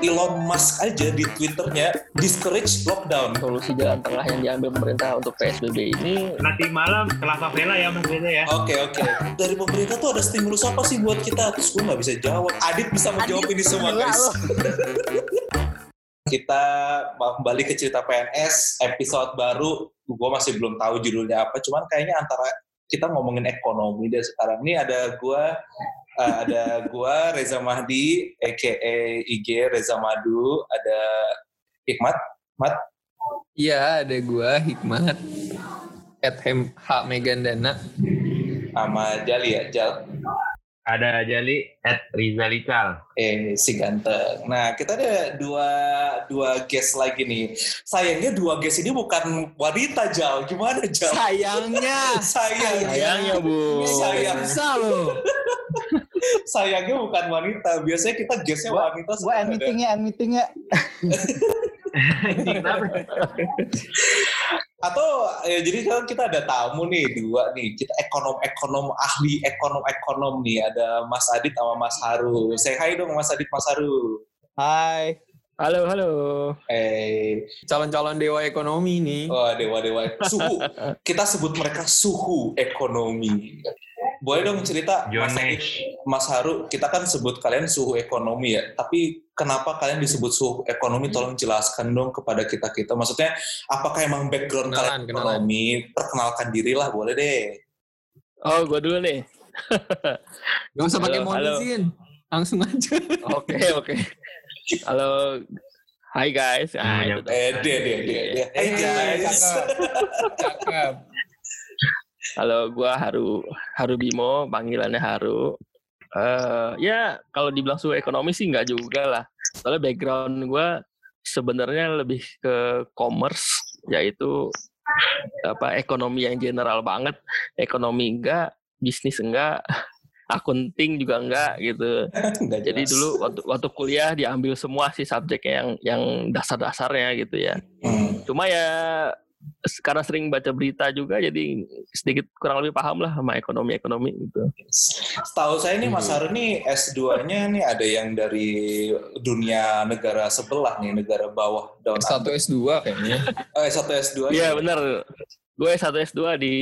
Elon Musk aja di Twitternya discourage lockdown. Solusi jalan tengah yang diambil pemerintah untuk PSBB ini Nanti malam kelas favela ya Reza ya. Oke oke. Dari pemerintah tuh ada stimulus apa sih buat kita? Terus gue nggak bisa jawab. Adit bisa menjawab ini semua guys. kita kembali ke cerita PNS episode baru. Gue masih belum tahu judulnya apa. Cuman kayaknya antara kita ngomongin ekonomi deh sekarang. Ini ada gue eh, ada gua Reza Mahdi, aka IG Reza Madu, ada Hikmat, Mat, Iya, ada gua Hikmat. At Hem H Megandana. sama Jali ya, Jal. Ada Jali at Rizalical. Eh, si ganteng. Nah, kita ada dua dua guest lagi nih. Sayangnya dua guest ini bukan wanita, Jal. Gimana, Jal? Sayangnya. Sayangnya, sayangnya bu. Sayang. Bisa lo. Sayangnya bukan wanita. Biasanya kita guestnya wanita. Gue ada- meetingnya, end meetingnya. Atau ya, jadi kan kita ada tamu nih dua nih. Kita ekonom-ekonom ahli ekonom-ekonom nih. Ada Mas Adit sama Mas Haru. Say hi dong Mas Adit, Mas Haru. Hai. Halo halo. Eh, Calon-calon dewa ekonomi nih. wah dewa-dewa suhu. Kita sebut mereka suhu ekonomi. Boleh dong cerita Mas. Mas Haru, kita kan sebut kalian suhu ekonomi ya. Tapi kenapa kalian disebut suhu ekonomi? Tolong jelaskan dong kepada kita-kita. Maksudnya apakah emang background Kenalan, kalian kenalan. ekonomi? Perkenalkan diri lah, boleh deh. Oh gue dulu nih. Gak usah pakai modizin. Langsung aja. Oke oke. Halo. Hai guys. Ah, itu tuh. Eh, deh, deh, deh, deh. Hey Eh, guys. cakep. Cakep. Halo, gua Haru Haru Bimo, panggilannya Haru. eh ya kalau dibilang suhu ekonomi sih nggak juga lah. Soalnya background gua sebenarnya lebih ke commerce, yaitu apa ekonomi yang general banget. Ekonomi enggak, bisnis enggak, akunting juga enggak gitu. Nggak Jadi dulu waktu waktu kuliah diambil semua sih subjeknya yang yang dasar-dasarnya gitu ya. Hmm. Cuma ya karena sering baca berita juga jadi sedikit kurang lebih paham lah sama ekonomi-ekonomi gitu. Setahu saya nih Mas Haru nih S2-nya nih ada yang dari dunia negara sebelah nih, negara bawah down S1 S2 kayaknya. Eh, satu S2 Iya benar. Gue S1 S2 di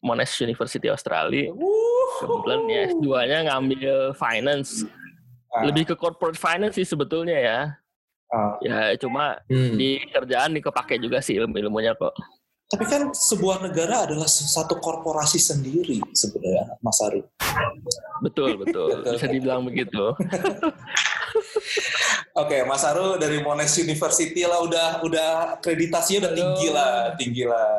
Monash University Australia. Kebetulan ya S2-nya ngambil finance. Lebih ke corporate finance sih sebetulnya ya. Ah. Ya cuma Hmm. di kerjaan nih kepake juga sih ilmu-ilmunya kok. Tapi kan sebuah negara adalah satu korporasi sendiri sebenarnya Mas Haru. Betul, betul. Bisa dibilang begitu. Oke, Mas Haru dari Monash University lah udah udah akreditasinya udah tinggi lah, tinggi lah.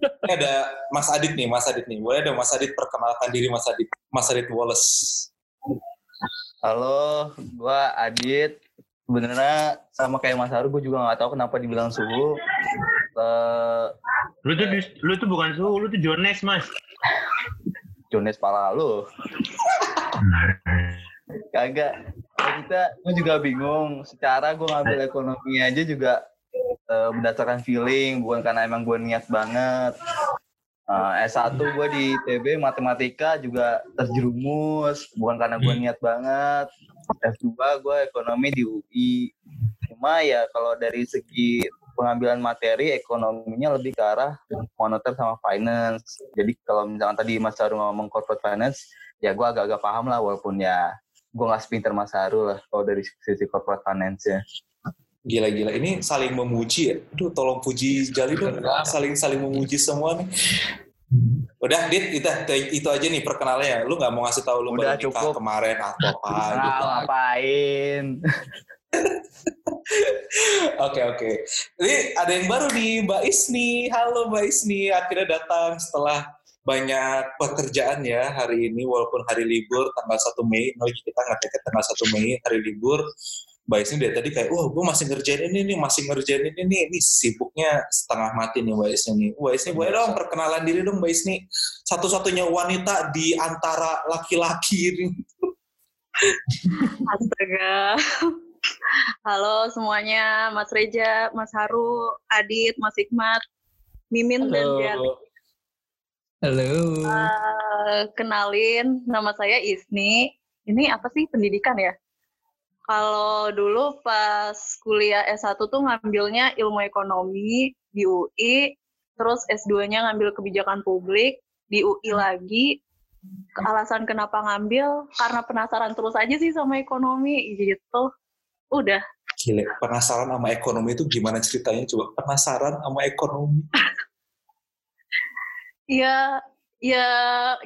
Ini ada Mas Adit nih, Mas Adit nih. Boleh dong Mas Adit perkenalkan diri Mas Adit. Mas Adit Wallace. Halo, gua Adit. Sebenarnya sama kayak Mas Haru, gue juga nggak tahu kenapa dibilang suhu. Eh, Lu tuh lu tuh bukan suhu, lu tuh Jones, Mas. Jones pala lu. Kagak. Ya, kita, gue juga bingung. Secara gue ngambil ekonomi aja juga eh, berdasarkan feeling, bukan karena emang gue niat banget. Eh, S1 gue di TB matematika juga terjerumus, bukan karena gue niat banget. S2 gue ekonomi di UI. Cuma ya kalau dari segi pengambilan materi ekonominya lebih ke arah moneter sama finance. Jadi kalau misalkan tadi Mas Haru ngomong corporate finance, ya gue agak-agak paham lah walaupun ya gue nggak sepinter Mas Haru lah kalau dari sisi corporate finance-nya. Gila-gila, ini saling memuji ya. Aduh, tolong puji Jali dong. Saling-saling memuji semua nih. Udah, Dit, itu, itu aja nih perkenalannya. Lu nggak mau ngasih tahu lu Udah, baru nikah cukup. kemarin atau apa gitu. Ah, ngapain? Oke, oke. Ini ada yang baru nih, Mbak Isni. Halo Mbak Isni, akhirnya datang setelah banyak pekerjaan ya hari ini, walaupun hari libur, tanggal 1 Mei. No, kita ngetek tanggal 1 Mei, hari libur. Mbak Isni dari tadi kayak, wah gue masih ngerjain ini nih, masih ngerjain ini nih. Ini sibuknya setengah mati nih Mbak Isni. nih. Mbak Isni, boleh dong perkenalan diri dong Mbak Isni. Satu-satunya wanita di antara laki-laki ini. Astaga. Halo semuanya, Mas Reja, Mas Haru, Adit, Mas Hikmat, Mimin dan Jali. Halo. Eh, kenalin, nama saya Isni. Ini apa sih pendidikan ya? Kalau dulu pas kuliah S1 tuh ngambilnya ilmu ekonomi di UI, terus S2-nya ngambil kebijakan publik di UI lagi. Alasan kenapa ngambil karena penasaran terus aja sih sama ekonomi gitu. Udah. Gile, penasaran sama ekonomi itu gimana ceritanya? Coba penasaran sama ekonomi. Ya, ya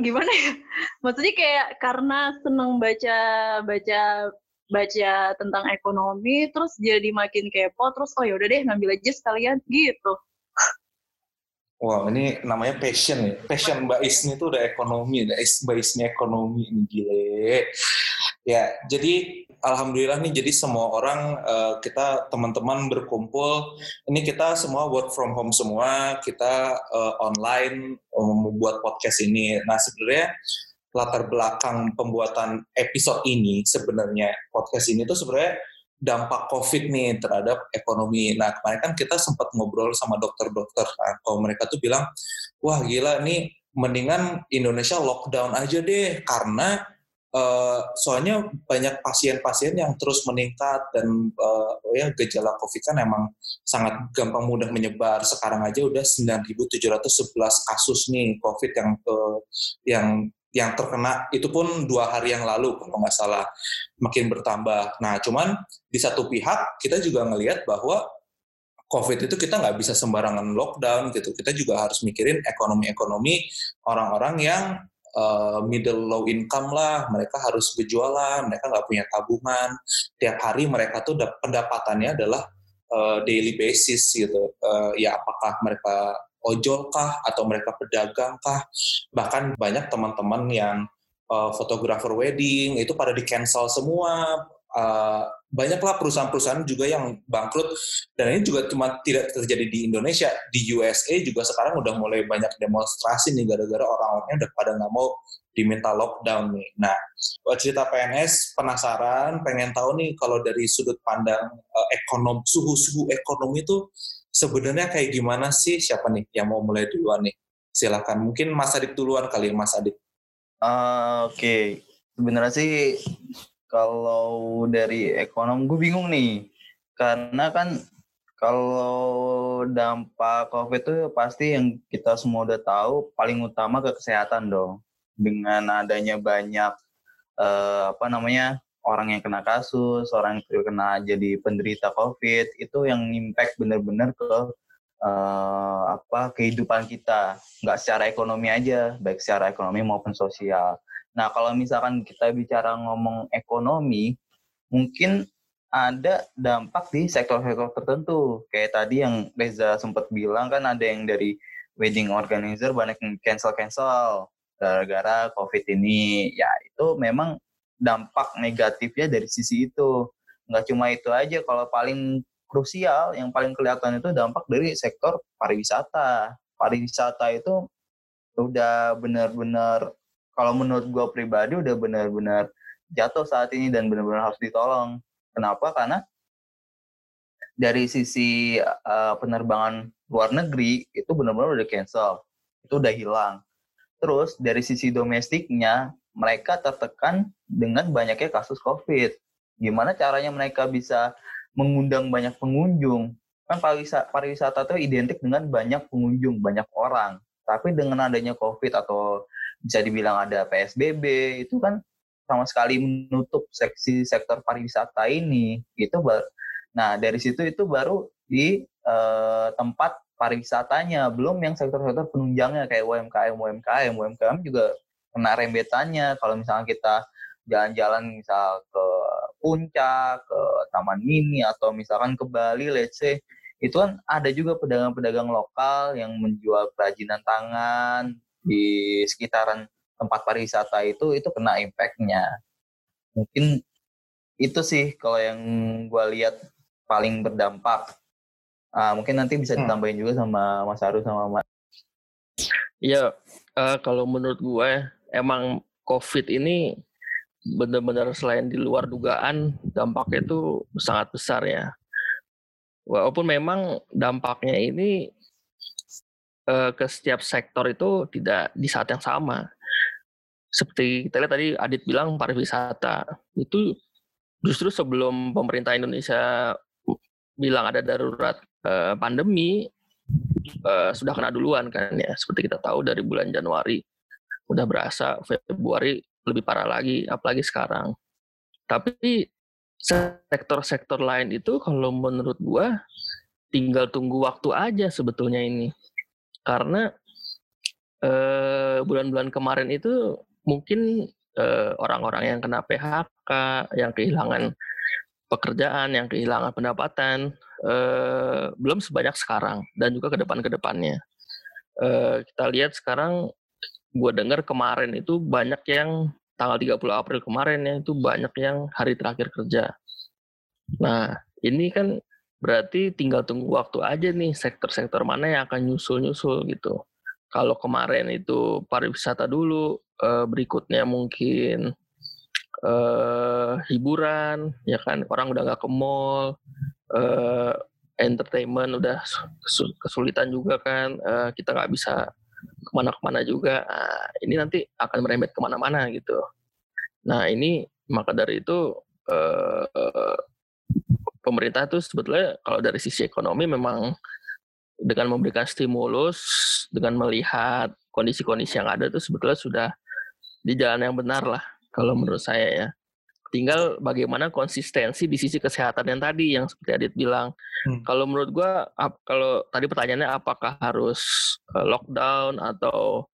gimana ya? Maksudnya kayak karena seneng baca baca baca tentang ekonomi, terus jadi makin kepo, terus oh ya udah deh ngambil aja sekalian gitu. Wah, ini namanya passion ya. Passion Mbak Isni itu udah ekonomi, udah Mbak Isni ekonomi ini gile. Ya, jadi alhamdulillah nih jadi semua orang uh, kita teman-teman berkumpul. Ini kita semua work from home semua, kita uh, online um, membuat podcast ini. Nah, sebenarnya latar belakang pembuatan episode ini sebenarnya podcast ini tuh sebenarnya dampak COVID nih terhadap ekonomi. Nah kemarin kan kita sempat ngobrol sama dokter-dokter kan, kalau mereka tuh bilang, wah gila nih mendingan Indonesia lockdown aja deh karena uh, soalnya banyak pasien-pasien yang terus meningkat dan uh, ya gejala COVID kan emang sangat gampang mudah menyebar. Sekarang aja udah 9.711 kasus nih COVID yang uh, yang yang terkena itu pun dua hari yang lalu kalau nggak salah makin bertambah. Nah, cuman di satu pihak kita juga ngelihat bahwa COVID itu kita nggak bisa sembarangan lockdown gitu. Kita juga harus mikirin ekonomi-ekonomi orang-orang yang uh, middle low income lah. Mereka harus berjualan, mereka nggak punya tabungan. Tiap hari mereka tuh pendapatannya adalah uh, daily basis gitu. Uh, ya apakah mereka ojol kah atau mereka pedagang kah bahkan banyak teman-teman yang uh, fotografer wedding itu pada di cancel semua. Uh, banyaklah perusahaan-perusahaan juga yang bangkrut. Dan ini juga cuma tidak terjadi di Indonesia. Di USA juga sekarang udah mulai banyak demonstrasi nih gara-gara orang-orangnya udah pada nggak mau diminta lockdown nih. Nah, cerita PNS penasaran, pengen tahu nih kalau dari sudut pandang uh, ekonom suhu-suhu ekonomi itu sebenarnya kayak gimana sih? Siapa nih yang mau mulai duluan nih? Silakan. Mungkin Mas Adit duluan kali ya, Mas Adit. Uh, Oke, okay. sebenarnya sih kalau dari ekonom gue bingung nih, karena kan kalau dampak COVID itu pasti yang kita semua udah tahu paling utama ke kesehatan dong. Dengan adanya banyak uh, apa namanya orang yang kena kasus, orang yang terkena jadi penderita COVID itu yang impact benar-benar ke uh, apa kehidupan kita, nggak secara ekonomi aja, baik secara ekonomi maupun sosial. Nah kalau misalkan kita bicara ngomong ekonomi, mungkin ada dampak di sektor-sektor tertentu. Kayak tadi yang Reza sempat bilang kan ada yang dari wedding organizer banyak yang cancel-cancel gara-gara COVID ini. Ya itu memang dampak negatifnya dari sisi itu. Nggak cuma itu aja, kalau paling krusial, yang paling kelihatan itu dampak dari sektor pariwisata. Pariwisata itu udah benar-benar, kalau menurut gue pribadi udah benar-benar jatuh saat ini dan benar-benar harus ditolong. Kenapa? Karena dari sisi uh, penerbangan luar negeri itu benar-benar udah cancel, itu udah hilang. Terus dari sisi domestiknya mereka tertekan dengan banyaknya kasus COVID. Gimana caranya mereka bisa mengundang banyak pengunjung? Kan pariwisata, pariwisata itu identik dengan banyak pengunjung, banyak orang. Tapi dengan adanya COVID atau bisa dibilang ada PSBB, itu kan sama sekali menutup seksi sektor pariwisata ini. Itu nah dari situ itu baru di eh, tempat pariwisatanya, belum yang sektor-sektor penunjangnya kayak UMKM, UMKM, UMKM juga kena rembetannya. Kalau misalnya kita jalan-jalan misal ke puncak, ke Taman Mini atau misalkan ke Bali, let's say itu kan ada juga pedagang-pedagang lokal yang menjual kerajinan tangan di sekitaran tempat pariwisata itu itu kena impactnya. Mungkin itu sih kalau yang gue lihat paling berdampak. Uh, mungkin nanti bisa hmm. ditambahin juga sama Mas Aru sama Mas Iya, uh, kalau menurut gue emang COVID ini benar-benar selain di luar dugaan dampaknya itu sangat besar ya. Walaupun memang dampaknya ini uh, ke setiap sektor itu tidak di saat yang sama. Seperti kita lihat tadi Adit bilang pariwisata itu justru sebelum pemerintah Indonesia bilang ada darurat uh, pandemi uh, sudah kena duluan kan ya seperti kita tahu dari bulan Januari udah berasa Februari lebih parah lagi apalagi sekarang. Tapi sektor-sektor lain itu kalau menurut gua tinggal tunggu waktu aja sebetulnya ini. Karena eh, bulan-bulan kemarin itu mungkin eh, orang-orang yang kena PHK yang kehilangan pekerjaan yang kehilangan pendapatan eh, belum sebanyak sekarang dan juga ke depan ke depannya eh, kita lihat sekarang gue dengar kemarin itu banyak yang tanggal 30 April kemarin ya itu banyak yang hari terakhir kerja. Nah, ini kan berarti tinggal tunggu waktu aja nih sektor-sektor mana yang akan nyusul-nyusul gitu. Kalau kemarin itu pariwisata dulu, eh, berikutnya mungkin eh, hiburan, ya kan orang udah nggak ke mall, eh, entertainment udah kesulitan juga kan, eh, kita nggak bisa ke mana-kemana juga. Nah, ini nanti akan merembet ke mana-mana gitu. Nah ini maka dari itu eh, pemerintah itu sebetulnya kalau dari sisi ekonomi memang dengan memberikan stimulus, dengan melihat kondisi-kondisi yang ada itu sebetulnya sudah di jalan yang benar lah kalau menurut saya ya. Tinggal bagaimana konsistensi di sisi kesehatan yang tadi yang seperti Adit bilang. Hmm. Kalau menurut gua kalau tadi pertanyaannya apakah harus uh, lockdown atau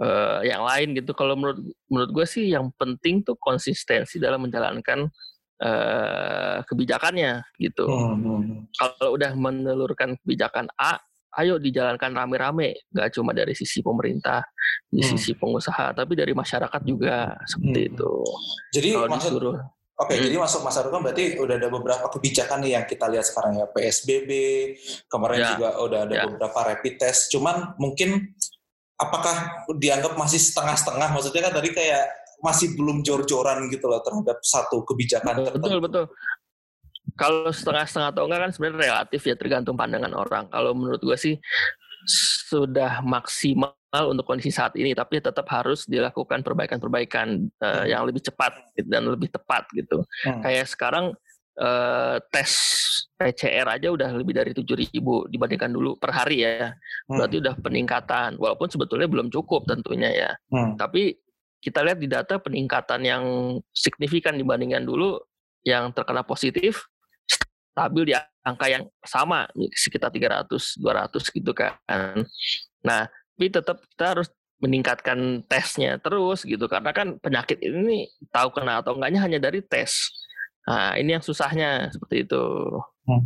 uh, yang lain gitu. Kalau menurut menurut gue sih yang penting tuh konsistensi dalam menjalankan uh, kebijakannya gitu. Hmm, hmm, hmm. Kalau udah menelurkan kebijakan A, ayo dijalankan rame-rame, nggak cuma dari sisi pemerintah, di hmm. sisi pengusaha, tapi dari masyarakat juga seperti hmm. itu. Jadi Kalau maksud, disuruh, Oke, hmm. jadi masuk Mas Arun berarti udah ada beberapa kebijakan nih yang kita lihat sekarang ya PSBB, kemarin ya. juga udah ada ya. beberapa rapid test. Cuman mungkin apakah dianggap masih setengah-setengah? Maksudnya kan tadi kayak masih belum jor-joran gitu loh terhadap satu kebijakan betul, Betul, betul kalau setengah-setengah atau enggak kan sebenarnya relatif ya tergantung pandangan orang. Kalau menurut gue sih sudah maksimal untuk kondisi saat ini, tapi tetap harus dilakukan perbaikan-perbaikan uh, yang lebih cepat dan lebih tepat gitu. Hmm. Kayak sekarang uh, tes PCR aja udah lebih dari ribu dibandingkan dulu per hari ya. Hmm. Berarti udah peningkatan, walaupun sebetulnya belum cukup tentunya ya. Hmm. Tapi kita lihat di data peningkatan yang signifikan dibandingkan dulu yang terkena positif stabil di angka yang sama sekitar 300 200 gitu kan. Nah, tapi tetap kita harus meningkatkan tesnya terus gitu karena kan penyakit ini tahu kena atau enggaknya hanya dari tes. Nah, ini yang susahnya seperti itu. Hmm.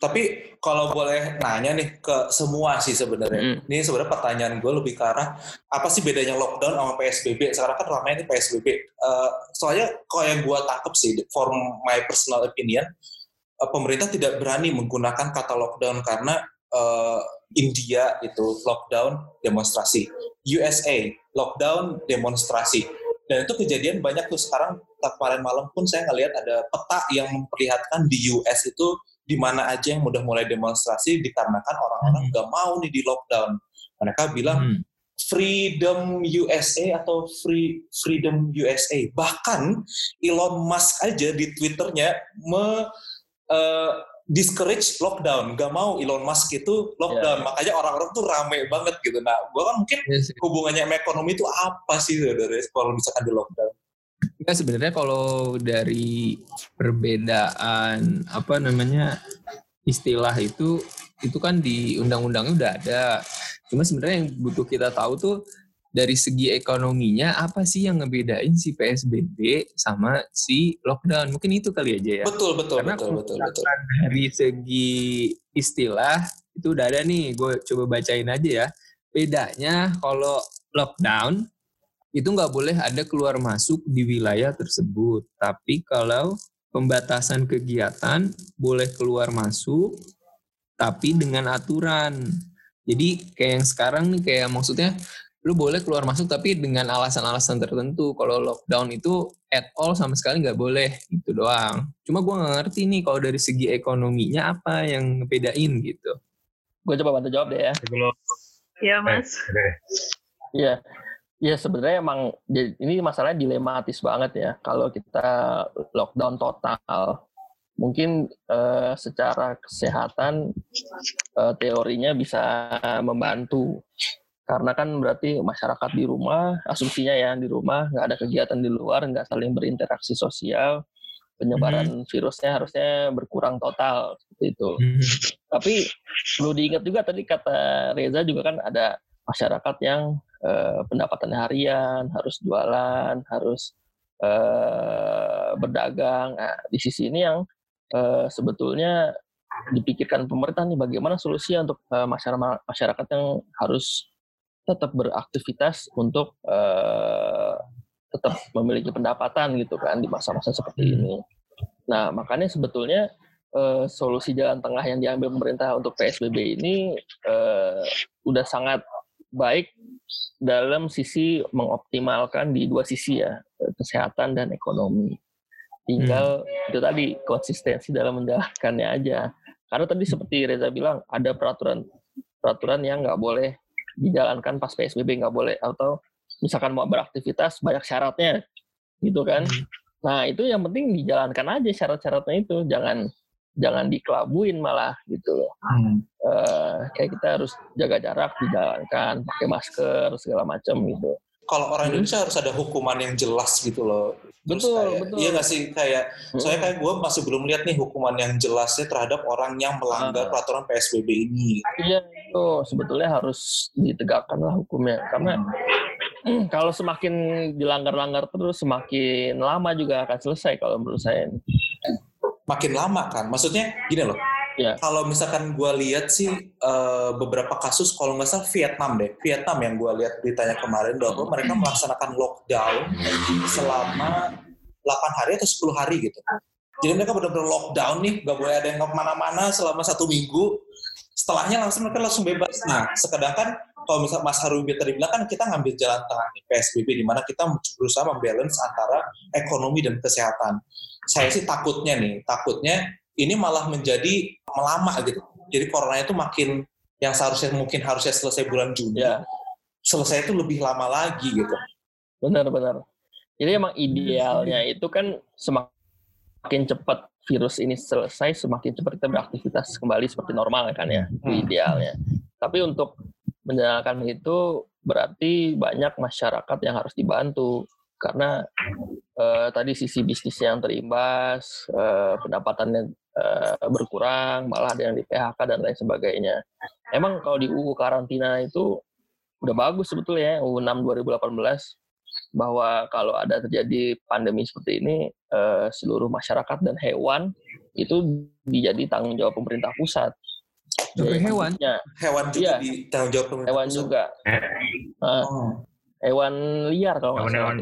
Tapi kalau boleh nanya nih ke semua sih sebenarnya. Hmm. Ini sebenarnya pertanyaan gue lebih ke arah apa sih bedanya lockdown sama PSBB? Sekarang kan ramai ini PSBB. Uh, eh, soalnya kalau yang gue tangkap sih, for my personal opinion, pemerintah tidak berani menggunakan kata lockdown karena uh, India itu lockdown demonstrasi, USA lockdown demonstrasi. Dan itu kejadian banyak tuh sekarang kemarin malam pun saya ngelihat ada peta yang memperlihatkan di US itu di mana aja yang udah mulai demonstrasi dikarenakan orang-orang hmm. nggak hmm. mau nih di lockdown. Mereka bilang hmm. Freedom USA atau Free Freedom USA. Bahkan Elon Musk aja di Twitternya me uh, discourage lockdown, gak mau Elon Musk itu lockdown, yeah. makanya orang-orang tuh rame banget gitu. Nah, gue kan mungkin yes. Iya hubungannya sama ekonomi itu apa sih dari kalau misalkan di lockdown? Ya sebenarnya kalau dari perbedaan apa namanya istilah itu itu kan di undang-undangnya udah ada. Cuma sebenarnya yang butuh kita tahu tuh dari segi ekonominya apa sih yang ngebedain si PSBB sama si lockdown? Mungkin itu kali aja ya. Betul betul Karena betul betul betul. Dari segi istilah itu udah ada nih, gue coba bacain aja ya. Bedanya kalau lockdown itu nggak boleh ada keluar masuk di wilayah tersebut. Tapi kalau pembatasan kegiatan boleh keluar masuk tapi dengan aturan. Jadi kayak yang sekarang nih kayak maksudnya lu boleh keluar masuk tapi dengan alasan-alasan tertentu. Kalau lockdown itu at all sama sekali nggak boleh itu doang. Cuma gue nggak ngerti nih kalau dari segi ekonominya apa yang ngebedain gitu. Gue coba bantu jawab deh ya. Iya mas. Iya. Ya sebenarnya emang jadi ini masalahnya dilematis banget ya kalau kita lockdown total. Mungkin eh, secara kesehatan eh, teorinya bisa membantu karena kan berarti masyarakat di rumah asumsinya ya di rumah nggak ada kegiatan di luar nggak saling berinteraksi sosial penyebaran virusnya harusnya berkurang total seperti itu. Tapi perlu diingat juga tadi kata Reza juga kan ada masyarakat yang eh, pendapatannya harian, harus jualan, harus eh, berdagang. Nah, di sisi ini yang eh, sebetulnya dipikirkan pemerintah nih bagaimana solusinya untuk eh, masyarakat masyarakat yang harus tetap beraktivitas untuk eh, tetap memiliki pendapatan gitu kan di masa-masa seperti ini. Nah makanya sebetulnya eh, solusi jalan tengah yang diambil pemerintah untuk PSBB ini eh, udah sangat baik dalam sisi mengoptimalkan di dua sisi ya eh, kesehatan dan ekonomi. Tinggal itu tadi konsistensi dalam menjalankannya aja. Karena tadi seperti Reza bilang ada peraturan peraturan yang nggak boleh dijalankan pas PSBB nggak boleh atau misalkan mau beraktivitas banyak syaratnya gitu kan. Nah, itu yang penting dijalankan aja syarat-syaratnya itu, jangan jangan dikelabuin malah gitu loh. Eh, kayak kita harus jaga jarak, dijalankan, pakai masker segala macam gitu. Kalau orang Indonesia harus ada hukuman yang jelas gitu loh. Terus Betul, kayak- betul. Iya nggak sih kayak Hmm. soalnya kayak gue masih belum lihat nih hukuman yang jelasnya terhadap orang yang melanggar Ah. peraturan PSBB ini. Iya itu sebetulnya harus ditegakkan lah hukumnya karena kalau semakin dilanggar-langgar terus semakin lama juga akan selesai kalau menurut saya. Makin lama kan, maksudnya gini loh. Iya. Kalau misalkan gue lihat sih eh, beberapa kasus, kalau nggak salah Vietnam deh, Vietnam yang gue lihat beritanya kemarin bahwa mereka melaksanakan lockdown selama 8 hari atau 10 hari gitu. Jadi mereka benar-benar lockdown nih, nggak boleh ada yang ke mana-mana selama satu minggu. Setelahnya langsung mereka langsung bebas. Nah, sedangkan kalau misalnya Mas Harubi tadi bilang kan kita ngambil jalan tengah nih PSBB di mana kita berusaha membalance antara ekonomi dan kesehatan. Saya sih takutnya nih, takutnya ini malah menjadi melama gitu. Jadi corona itu makin yang seharusnya mungkin harusnya selesai bulan Juni, Ya, selesai itu lebih lama lagi gitu. benar-benar. Jadi emang idealnya itu kan semakin cepat virus ini selesai, semakin cepat kita beraktivitas kembali seperti normal kan ya, itu Hmm. idealnya. Tapi untuk menjalankan itu berarti banyak masyarakat yang harus dibantu karena eh, tadi sisi bisnis yang terimbas, eh, pendapatannya eh, berkurang, malah ada yang di PHK dan lain sebagainya. Emang kalau di UU karantina itu udah bagus sebetulnya ya, UU 6 2018 bahwa kalau ada terjadi pandemi seperti ini eh, seluruh masyarakat dan hewan itu dijadi tanggung jawab pemerintah pusat. Jadi, hewan? maksudnya Hewan juga Iya. di tanggung jawab pemerintah Hewan pusat. juga. Eh, Nah, Oh. hewan liar kalau nggak salah. Hewan-hewan.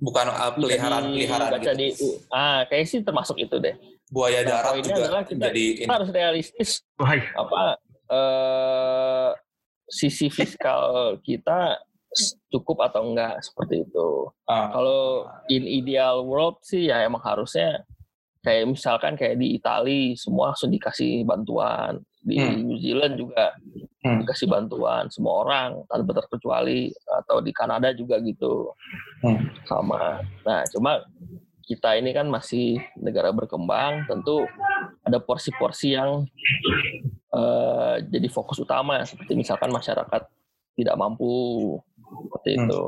Bukan uh, peliharaan peliharaan baca gitu. di ah kayak sih termasuk itu deh. Buaya Nah, darat juga adalah kita, jadi kita harus realistis Wah, apa eh sisi fiskal kita cukup atau enggak seperti itu. Ah. Kalau in ideal world sih ya emang harusnya kayak misalkan kayak di Itali semua langsung dikasih bantuan, di Hmm. New Zealand juga Hmm. dikasih bantuan semua orang tanpa terkecuali atau di Kanada juga gitu Hmm. sama. Nah cuma kita ini kan masih negara berkembang, tentu ada porsi-porsi yang eh, jadi fokus utama seperti misalkan masyarakat tidak mampu seperti Hmm. itu.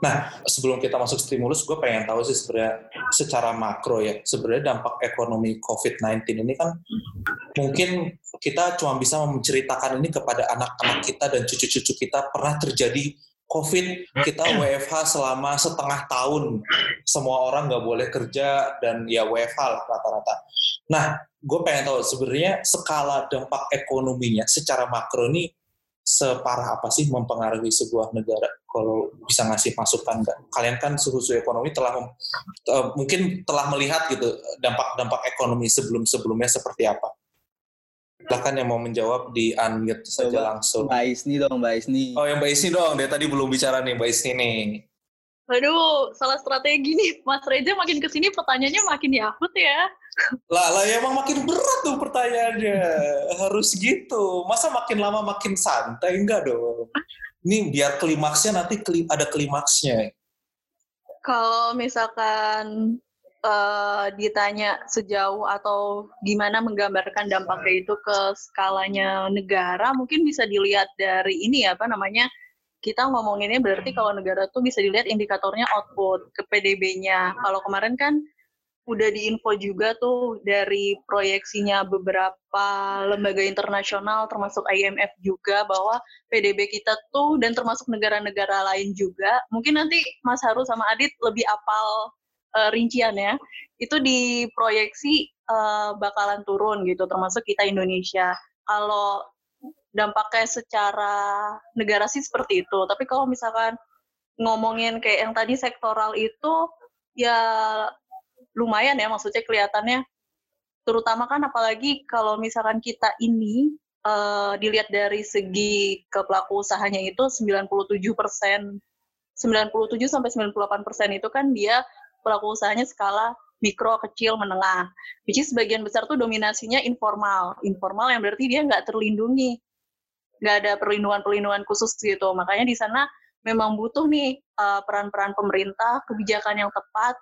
Nah, sebelum kita masuk stimulus, gue pengen tahu sih sebenarnya secara makro ya, sebenarnya dampak ekonomi COVID-19 ini kan mungkin kita cuma bisa menceritakan ini kepada anak-anak kita dan cucu-cucu kita pernah terjadi COVID, kita WFH selama setengah tahun, semua orang nggak boleh kerja dan ya WFH lah rata-rata. Nah, gue pengen tahu sebenarnya skala dampak ekonominya secara makro ini separah apa sih mempengaruhi sebuah negara kalau bisa ngasih masukan nggak? Kalian kan suhu-suhu ekonomi telah eh, mungkin telah melihat gitu dampak-dampak ekonomi sebelum-sebelumnya seperti apa? Silahkan yang mau menjawab di unmute saja Coba. langsung. Mbak Isni dong, Mbak Isni. Oh yang Mbak Isni dong, dari tadi belum bicara nih Mbak Isni nih. Aduh, salah strategi nih. Mas Reza makin ke sini pertanyaannya makin yakut ya. Lah, lah ya emang makin berat tuh pertanyaannya. Harus gitu. Masa makin lama makin santai? Enggak dong. Ini biar klimaksnya nanti kli- ada klimaksnya. Kalau misalkan eh, ditanya sejauh atau gimana menggambarkan dampaknya itu ke skalanya negara, mungkin bisa dilihat dari ini ya, apa namanya, kita ngomonginnya berarti kalau negara tuh bisa dilihat indikatornya output ke PDB-nya. Kalau kemarin kan udah diinfo juga tuh dari proyeksinya beberapa lembaga internasional termasuk IMF juga bahwa PDB kita tuh dan termasuk negara-negara lain juga mungkin nanti Mas Haru sama Adit lebih apal uh, rinciannya itu diproyeksi uh, bakalan turun gitu termasuk kita Indonesia. Kalau dampaknya secara negara sih seperti itu tapi kalau misalkan ngomongin kayak yang tadi sektoral itu ya lumayan ya maksudnya kelihatannya terutama kan apalagi kalau misalkan kita ini uh, dilihat dari segi ke pelaku usahanya itu 97 persen 97 sampai 98 persen itu kan dia pelaku usahanya skala mikro, kecil, menengah. Which is sebagian besar tuh dominasinya informal. Informal yang berarti dia nggak terlindungi. Nggak ada perlindungan-perlindungan khusus gitu. Makanya di sana memang butuh nih uh, peran-peran pemerintah, kebijakan yang tepat,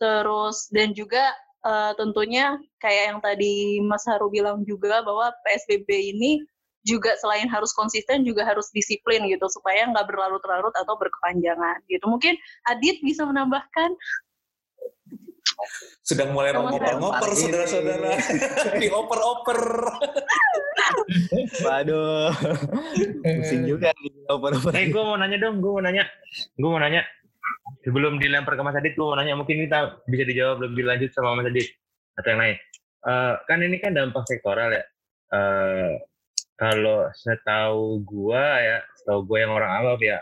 terus dan juga uh, tentunya kayak yang tadi Mas Haru bilang juga bahwa PSBB ini juga selain harus konsisten juga harus disiplin gitu supaya nggak berlarut-larut atau berkepanjangan gitu. Mungkin Adit bisa menambahkan sedang mulai ngoper-ngoper saudara-saudara. Dioper-oper. Waduh. Pusing juga nih oper-oper Eh, gue mau nanya dong, gue mau nanya, gue mau nanya. Sebelum dilempar ke Mas Adit, gue mau nanya mungkin kita bisa dijawab lebih lanjut sama Mas Adit atau yang lain. Eh, kan ini kan dampak sektoral ya. Eh, kalau setahu gua ya, setahu gue yang orang awam ya,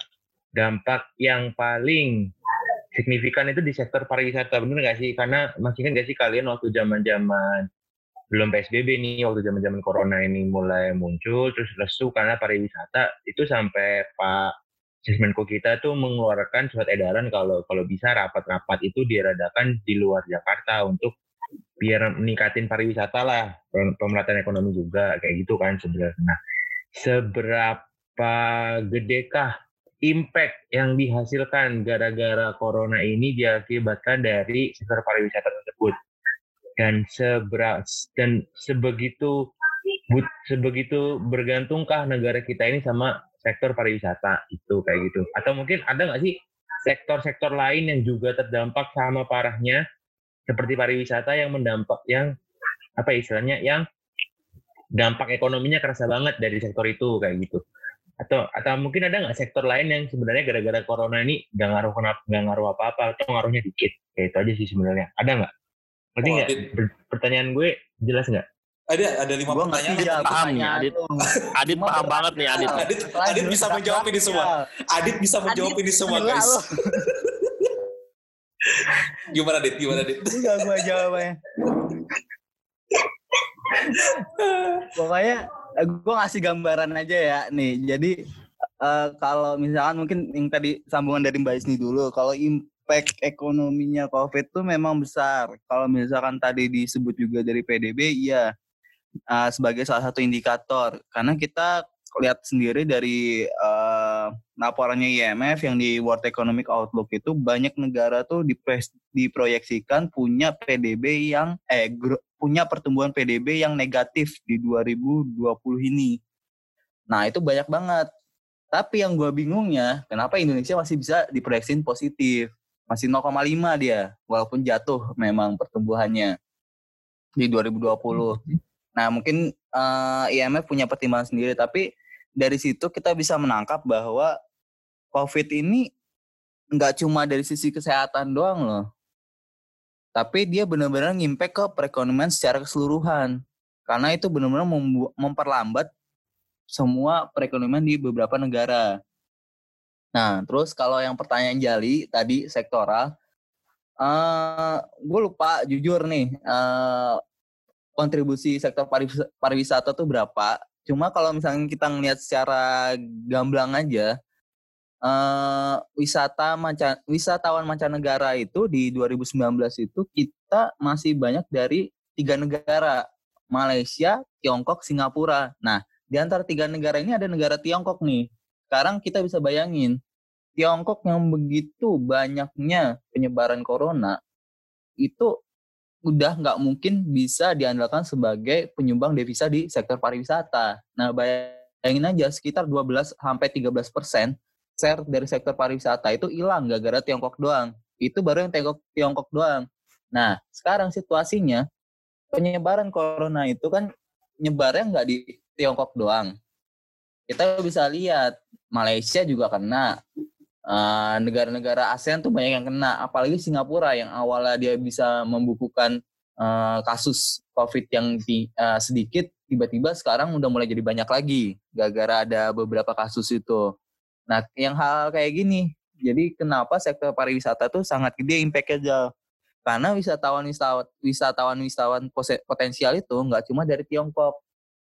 dampak yang paling signifikan itu di sektor pariwisata, bener nggak sih? Karena masih kan nggak sih kalian waktu zaman-zaman belum PSBB nih, waktu zaman-zaman corona ini mulai muncul, terus lesu karena pariwisata, itu sampai Pak Sismenko kita tuh mengeluarkan surat edaran kalau kalau bisa rapat-rapat itu diradakan di luar Jakarta untuk biar meningkatin pariwisata lah, pemerataan ekonomi juga kayak gitu kan sebenarnya. Nah, seberapa gedekah impact yang dihasilkan gara-gara corona ini diakibatkan dari sektor pariwisata tersebut. Dan seberat dan sebegitu but, sebegitu bergantungkah negara kita ini sama sektor pariwisata? Itu kayak gitu. Atau mungkin ada nggak sih sektor-sektor lain yang juga terdampak sama parahnya? Seperti pariwisata yang mendampak yang apa istilahnya yang dampak ekonominya kerasa banget dari sektor itu kayak gitu atau atau mungkin ada nggak sektor lain yang sebenarnya gara-gara corona ini nggak ngaruh kenapa nggak ngaruh apa apa atau ngaruhnya dikit kayak itu aja sih sebenarnya ada nggak Ngerti Oh, nggak pertanyaan gue jelas nggak ada ada lima Gua pertanyaan ngerti ya, paham nih, Adit. Adit paham banget nih Adit. ya. Adit, Adit bisa menjawab ini semua. Adit bisa menjawab ini semua guys. Gimana Adit? Gimana Adit? Enggak gua jawabnya. Pokoknya gue ngasih gambaran aja ya nih. Jadi eh, kalau misalkan mungkin yang tadi sambungan dari Mbak Isni dulu, kalau impact ekonominya COVID tuh memang besar. Kalau misalkan tadi disebut juga dari PDB, iya eh, sebagai salah satu indikator. Karena kita lihat sendiri dari eh, laporannya IMF yang di World Economic Outlook itu banyak negara tuh dipres- diproyeksikan punya PDB yang eh gro- punya pertumbuhan PDB yang negatif di 2020 ini. Nah, itu banyak banget. Tapi yang gua bingungnya, kenapa Indonesia masih bisa diproyeksiin positif? Masih 0,5 dia, walaupun jatuh memang pertumbuhannya di 2020. Nah, mungkin eh, IMF punya pertimbangan sendiri, tapi dari situ kita bisa menangkap bahwa COVID ini nggak cuma dari sisi kesehatan doang loh, tapi dia benar-benar ngimpact ke perekonomian secara keseluruhan. Karena itu benar-benar memperlambat semua perekonomian di beberapa negara. Nah, terus kalau yang pertanyaan Jali tadi sektoral, eh gue lupa jujur nih eh, kontribusi sektor pariwis- pariwisata tuh berapa. Cuma kalau misalnya kita ngelihat secara gamblang aja, eh wisata manca wisatawan mancanegara itu di 2019 itu kita masih banyak dari tiga negara, Malaysia, Tiongkok, Singapura. Nah, di antara tiga negara ini ada negara Tiongkok nih. sekarang kita bisa bayangin Tiongkok yang begitu banyaknya penyebaran corona itu udah nggak mungkin bisa diandalkan sebagai penyumbang devisa di sektor pariwisata. Nah, bayangin aja sekitar 12 sampai 13 persen share dari sektor pariwisata itu hilang gara-gara Tiongkok doang. Itu baru yang Tiongkok, Tiongkok doang. Nah, sekarang situasinya penyebaran corona itu kan nyebarnya nggak di Tiongkok doang. Kita bisa lihat Malaysia juga kena, uh, negara-negara ASEAN tuh banyak yang kena, apalagi Singapura yang awalnya dia bisa membukukan uh, kasus COVID yang di, uh, sedikit, tiba-tiba sekarang udah mulai jadi banyak lagi, gara-gara ada beberapa kasus itu. Nah, yang hal kayak gini, jadi kenapa sektor pariwisata tuh sangat gede impact-nya Karena wisatawan-wisatawan wisatawan-wisatawan potensial itu nggak cuma dari Tiongkok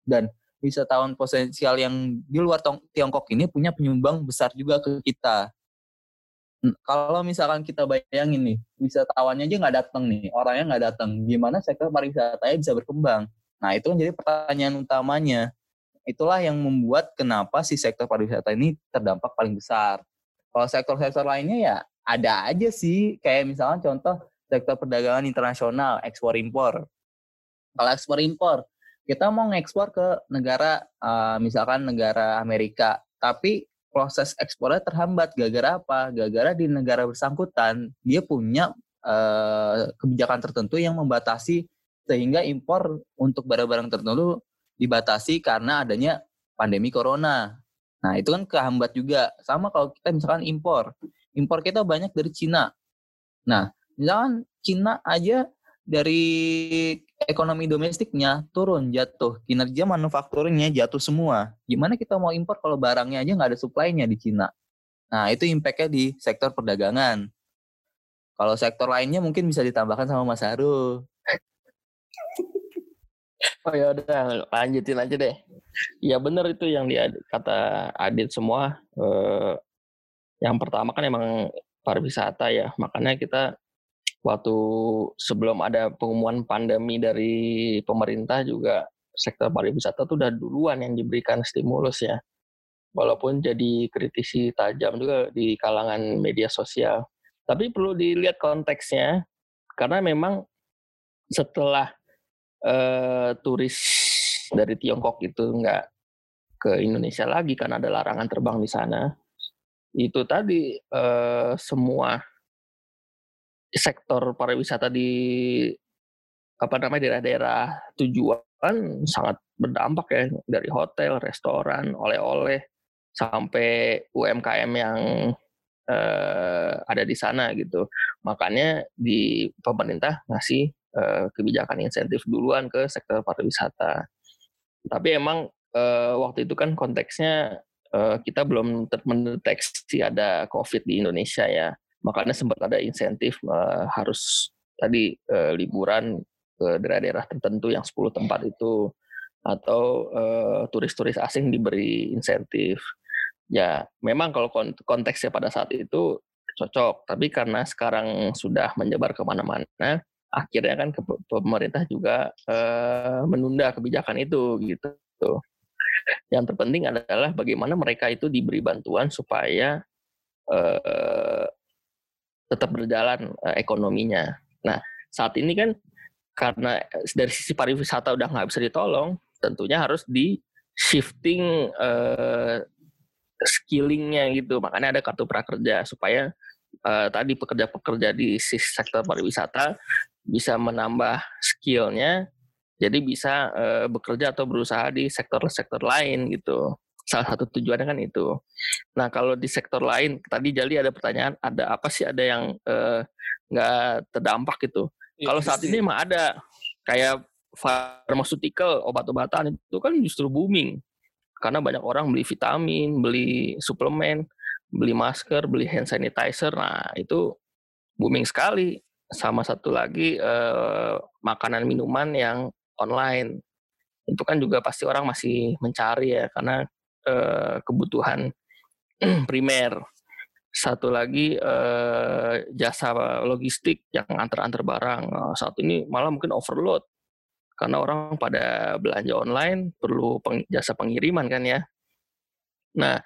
dan wisatawan potensial yang di luar Tiongkok ini punya penyumbang besar juga ke kita kalau misalkan kita bayangin nih, wisatawannya aja nggak datang nih, orangnya nggak datang, gimana sektor pariwisatanya bisa berkembang? Nah itu kan jadi pertanyaan utamanya. Itulah yang membuat kenapa si sektor pariwisata ini terdampak paling besar. Kalau sektor-sektor lainnya ya ada aja sih, kayak misalnya contoh sektor perdagangan internasional, ekspor impor. Kalau ekspor impor, kita mau ngekspor ke negara, uh, misalkan negara Amerika, tapi proses ekspornya terhambat gara-gara apa? Gara-gara di negara bersangkutan dia punya uh, kebijakan tertentu yang membatasi sehingga impor untuk barang-barang tertentu dibatasi karena adanya pandemi corona. Nah, itu kan kehambat juga. Sama kalau kita misalkan impor. Impor kita banyak dari Cina. Nah, misalkan Cina aja dari ekonomi domestiknya turun jatuh kinerja manufakturnya jatuh semua gimana kita mau impor kalau barangnya aja nggak ada supply-nya di Cina nah itu impactnya di sektor perdagangan kalau sektor lainnya mungkin bisa ditambahkan sama Mas Haru oh ya udah lanjutin aja deh ya benar itu yang dia kata Adit semua eh, yang pertama kan emang pariwisata ya makanya kita waktu sebelum ada pengumuman pandemi dari pemerintah juga sektor pariwisata tuh udah duluan yang diberikan stimulus ya. Walaupun jadi kritisi tajam juga di kalangan media sosial. Tapi perlu dilihat konteksnya karena memang setelah uh, turis dari Tiongkok itu nggak ke Indonesia lagi karena ada larangan terbang di sana. Itu tadi uh, semua sektor pariwisata di apa namanya daerah-daerah tujuan sangat berdampak ya dari hotel, restoran, oleh-oleh sampai UMKM yang uh, ada di sana gitu. Makanya di pemerintah ngasih uh, kebijakan insentif duluan ke sektor pariwisata. Tapi emang uh, waktu itu kan konteksnya uh, kita belum mendeteksi ada COVID di Indonesia ya makanya sempat ada insentif uh, harus tadi uh, liburan ke daerah-daerah tertentu yang 10 tempat itu atau uh, turis-turis asing diberi insentif. Ya, memang kalau konteksnya pada saat itu cocok, tapi karena sekarang sudah menyebar ke mana-mana, akhirnya kan pemerintah juga uh, menunda kebijakan itu gitu. Yang terpenting adalah bagaimana mereka itu diberi bantuan supaya uh, tetap berjalan uh, ekonominya. Nah, saat ini kan karena dari sisi pariwisata udah nggak bisa ditolong, tentunya harus di shifting uh, skillingnya gitu. Makanya ada kartu prakerja supaya uh, tadi pekerja-pekerja di sektor pariwisata bisa menambah skillnya, jadi bisa uh, bekerja atau berusaha di sektor-sektor lain gitu salah satu tujuannya kan itu. Nah kalau di sektor lain tadi Jali ada pertanyaan, ada apa sih ada yang eh, nggak uh, terdampak gitu? Ya, kalau saat ini emang ada kayak pharmaceutical obat-obatan itu kan justru booming karena banyak orang beli vitamin, beli suplemen, beli masker, beli hand sanitizer. Nah itu booming sekali. Sama satu lagi eh, makanan minuman yang online itu kan juga pasti orang masih mencari ya karena uh, kebutuhan primer. Satu lagi uh, jasa logistik yang antar-antar barang. Uh, saat ini malah mungkin overload karena orang pada belanja online perlu peng, jasa pengiriman kan ya. Nah,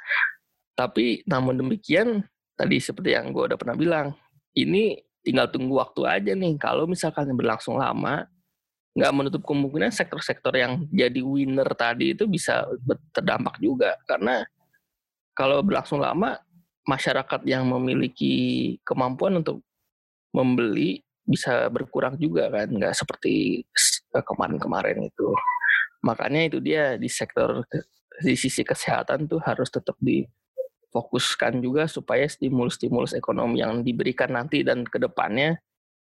Tapi namun demikian tadi seperti yang gue udah pernah bilang, ini tinggal tunggu waktu aja nih. Kalau misalkan berlangsung lama, nggak menutup kemungkinan sektor-sektor yang jadi winner tadi itu bisa terdampak juga. Karena kalau berlangsung lama, masyarakat yang memiliki kemampuan untuk membeli bisa berkurang juga kan, nggak seperti kemarin-kemarin itu. Makanya itu dia di sektor di sisi kesehatan tuh harus tetap difokuskan juga supaya stimulus-stimulus ekonomi yang diberikan nanti dan ke depannya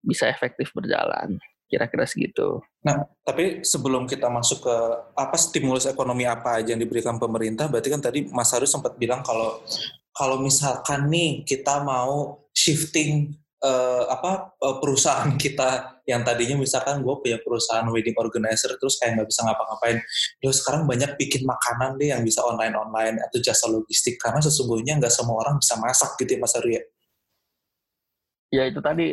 bisa efektif berjalan. Kira-kira segitu. Nah, tapi sebelum kita masuk ke apa stimulus ekonomi apa aja yang diberikan pemerintah, berarti kan tadi Mas Haru sempat bilang kalau kalau misalkan nih kita mau shifting uh, apa uh, perusahaan kita yang tadinya misalkan gue punya perusahaan wedding organizer terus kayak nggak bisa ngapa-ngapain, terus sekarang banyak bikin makanan deh yang bisa online online atau jasa logistik karena sesungguhnya nggak semua orang bisa masak gitu ya Mas Haru ya. Ya itu tadi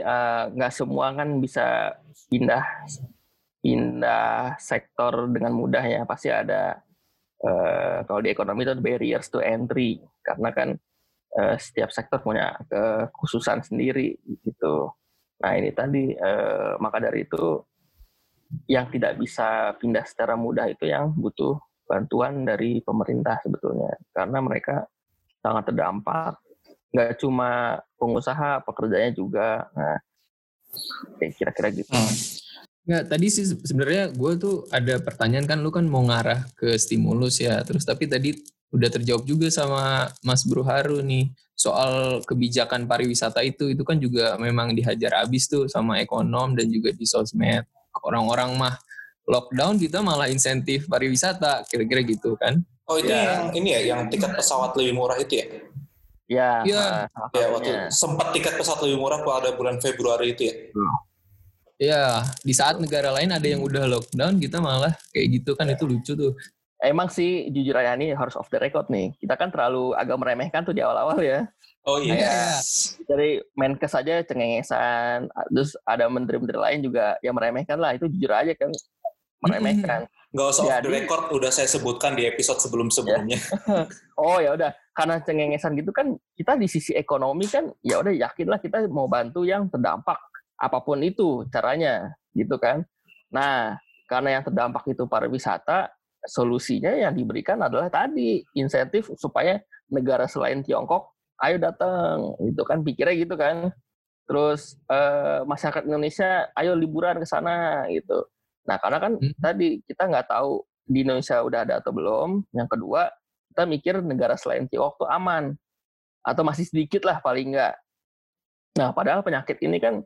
nggak uh, semua kan bisa pindah pindah sektor dengan mudah ya pasti ada uh, kalau di ekonomi itu barriers to entry karena kan uh, setiap sektor punya kekhususan sendiri gitu. Nah ini tadi uh, maka dari itu yang tidak bisa pindah secara mudah itu yang butuh bantuan dari pemerintah sebetulnya. Karena mereka sangat terdampak. Nggak cuma pengusaha pekerjanya juga. Nah kayak kira-kira gitu. Hmm. Nggak, tadi sih sebenarnya gue tuh ada pertanyaan kan lu kan mau ngarah ke stimulus ya. Terus tapi tadi udah terjawab juga sama Mas Bro Haru nih soal kebijakan pariwisata itu itu kan juga memang dihajar habis tuh sama ekonom dan juga di sosmed. Orang-orang mah lockdown kita malah insentif pariwisata kira-kira gitu kan? Oh itu ya. yang ini ya yang tiket pesawat lebih murah itu ya? Ya ya, ya waktu sempat tiket pesawat lebih murah pada bulan Februari itu ya? Hmm. Ya, di saat negara lain ada yang udah lockdown, kita malah kayak gitu kan itu lucu tuh emang sih jujur aja nih harus off the record nih. Kita kan terlalu agak meremehkan tuh di awal-awal ya. Oh iya. Yes. Dari Menkes saja cengengesan, terus ada menteri-menteri lain juga yang meremehkan lah. Itu jujur aja kan meremehkan. Gak usah Jadi, off the record, udah saya sebutkan di episode sebelum-sebelumnya. Ya. oh ya udah, karena cengengesan gitu kan kita di sisi ekonomi kan ya udah yakinlah kita mau bantu yang terdampak apa pun itu caranya gitu kan. Nah, karena yang terdampak itu pariwisata, solusinya yang diberikan adalah tadi insentif supaya negara selain Tiongkok ayo datang itu kan pikirnya gitu kan terus eh, masyarakat Indonesia ayo liburan ke sana gitu nah karena kan hmm. tadi kita nggak tahu di Indonesia udah ada atau belum yang kedua kita mikir negara selain Tiongkok tuh aman atau masih sedikit lah paling nggak nah padahal penyakit ini kan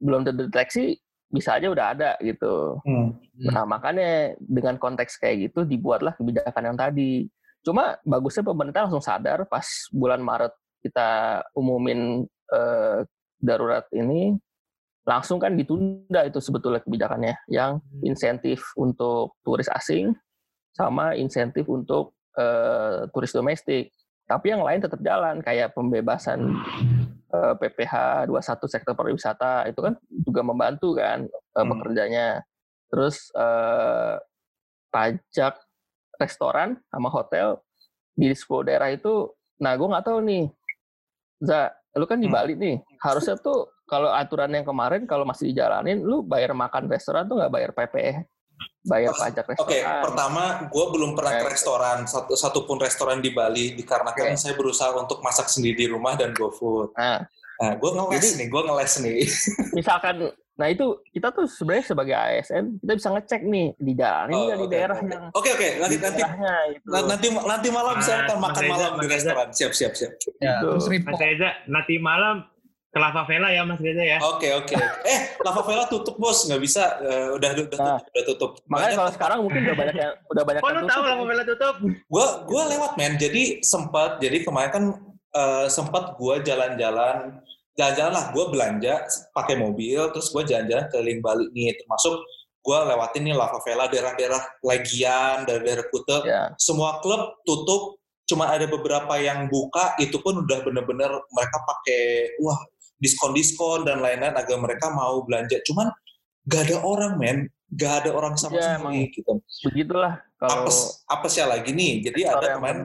belum terdeteksi bisa aja udah ada gitu. Hmm. Nah makanya dengan konteks kayak gitu dibuatlah kebijakan yang tadi. Cuma bagusnya pemerintah langsung sadar pas bulan Maret kita umumin eh, darurat ini langsung kan ditunda itu sebetulnya kebijakannya yang hmm. insentif untuk turis asing sama insentif untuk eh, turis domestik. Tapi yang lain tetap jalan kayak pembebasan PPH 21 sektor pariwisata itu kan juga membantu kan uh, hmm. pekerjanya. Terus uh, pajak restoran sama hotel di 10 daerah itu, nah gue nggak tahu nih, Za, lu kan di hmm. Bali nih, harusnya tuh kalau aturan yang kemarin kalau masih dijalanin, lu bayar makan restoran tuh nggak bayar PPH bayar pajak restoran. Oke, okay, pertama gue belum pernah okay. ke restoran satu satupun restoran di Bali dikarenakan okay. saya berusaha untuk masak sendiri di rumah dan GoFood. Nah, nah gue ngeles Jadi, nih, gue ngeles nih. Misalkan, nah itu kita tuh sebenarnya sebagai ASN kita bisa ngecek nih di jalan ini oh, di okay, daerah okay. yang. Oke okay, oke, okay. nanti nanti itu. nanti nanti malam nah, saya akan makan malam di restoran. Siap siap siap. Ya, terus Mas Reza, nanti malam ke Lava Vela ya Mas Reza ya. Oke okay, oke. Okay. Eh Lava Vela tutup bos nggak bisa uh, udah udah, nah, tutup, udah tutup. Makanya kalau sekarang mungkin udah banyak yang udah banyak. Oh lu tahu Lava Vela tutup? Gua gua lewat men. Jadi sempat jadi kemarin kan uh, sempat gua jalan-jalan jalan-jalan lah gue belanja pakai mobil terus gue jalan-jalan keliling Bali nih termasuk gue lewatin nih Lava Vela daerah-daerah Legian daerah-daerah Kute yeah. semua klub tutup cuma ada beberapa yang buka itu pun udah bener-bener mereka pakai wah diskon-diskon dan lain-lain agar mereka mau belanja. Cuman gak ada orang men, gak ada orang sama ya, sekali gitu. Begitulah kalau apa, apa sih lagi nih? Jadi ada kemarin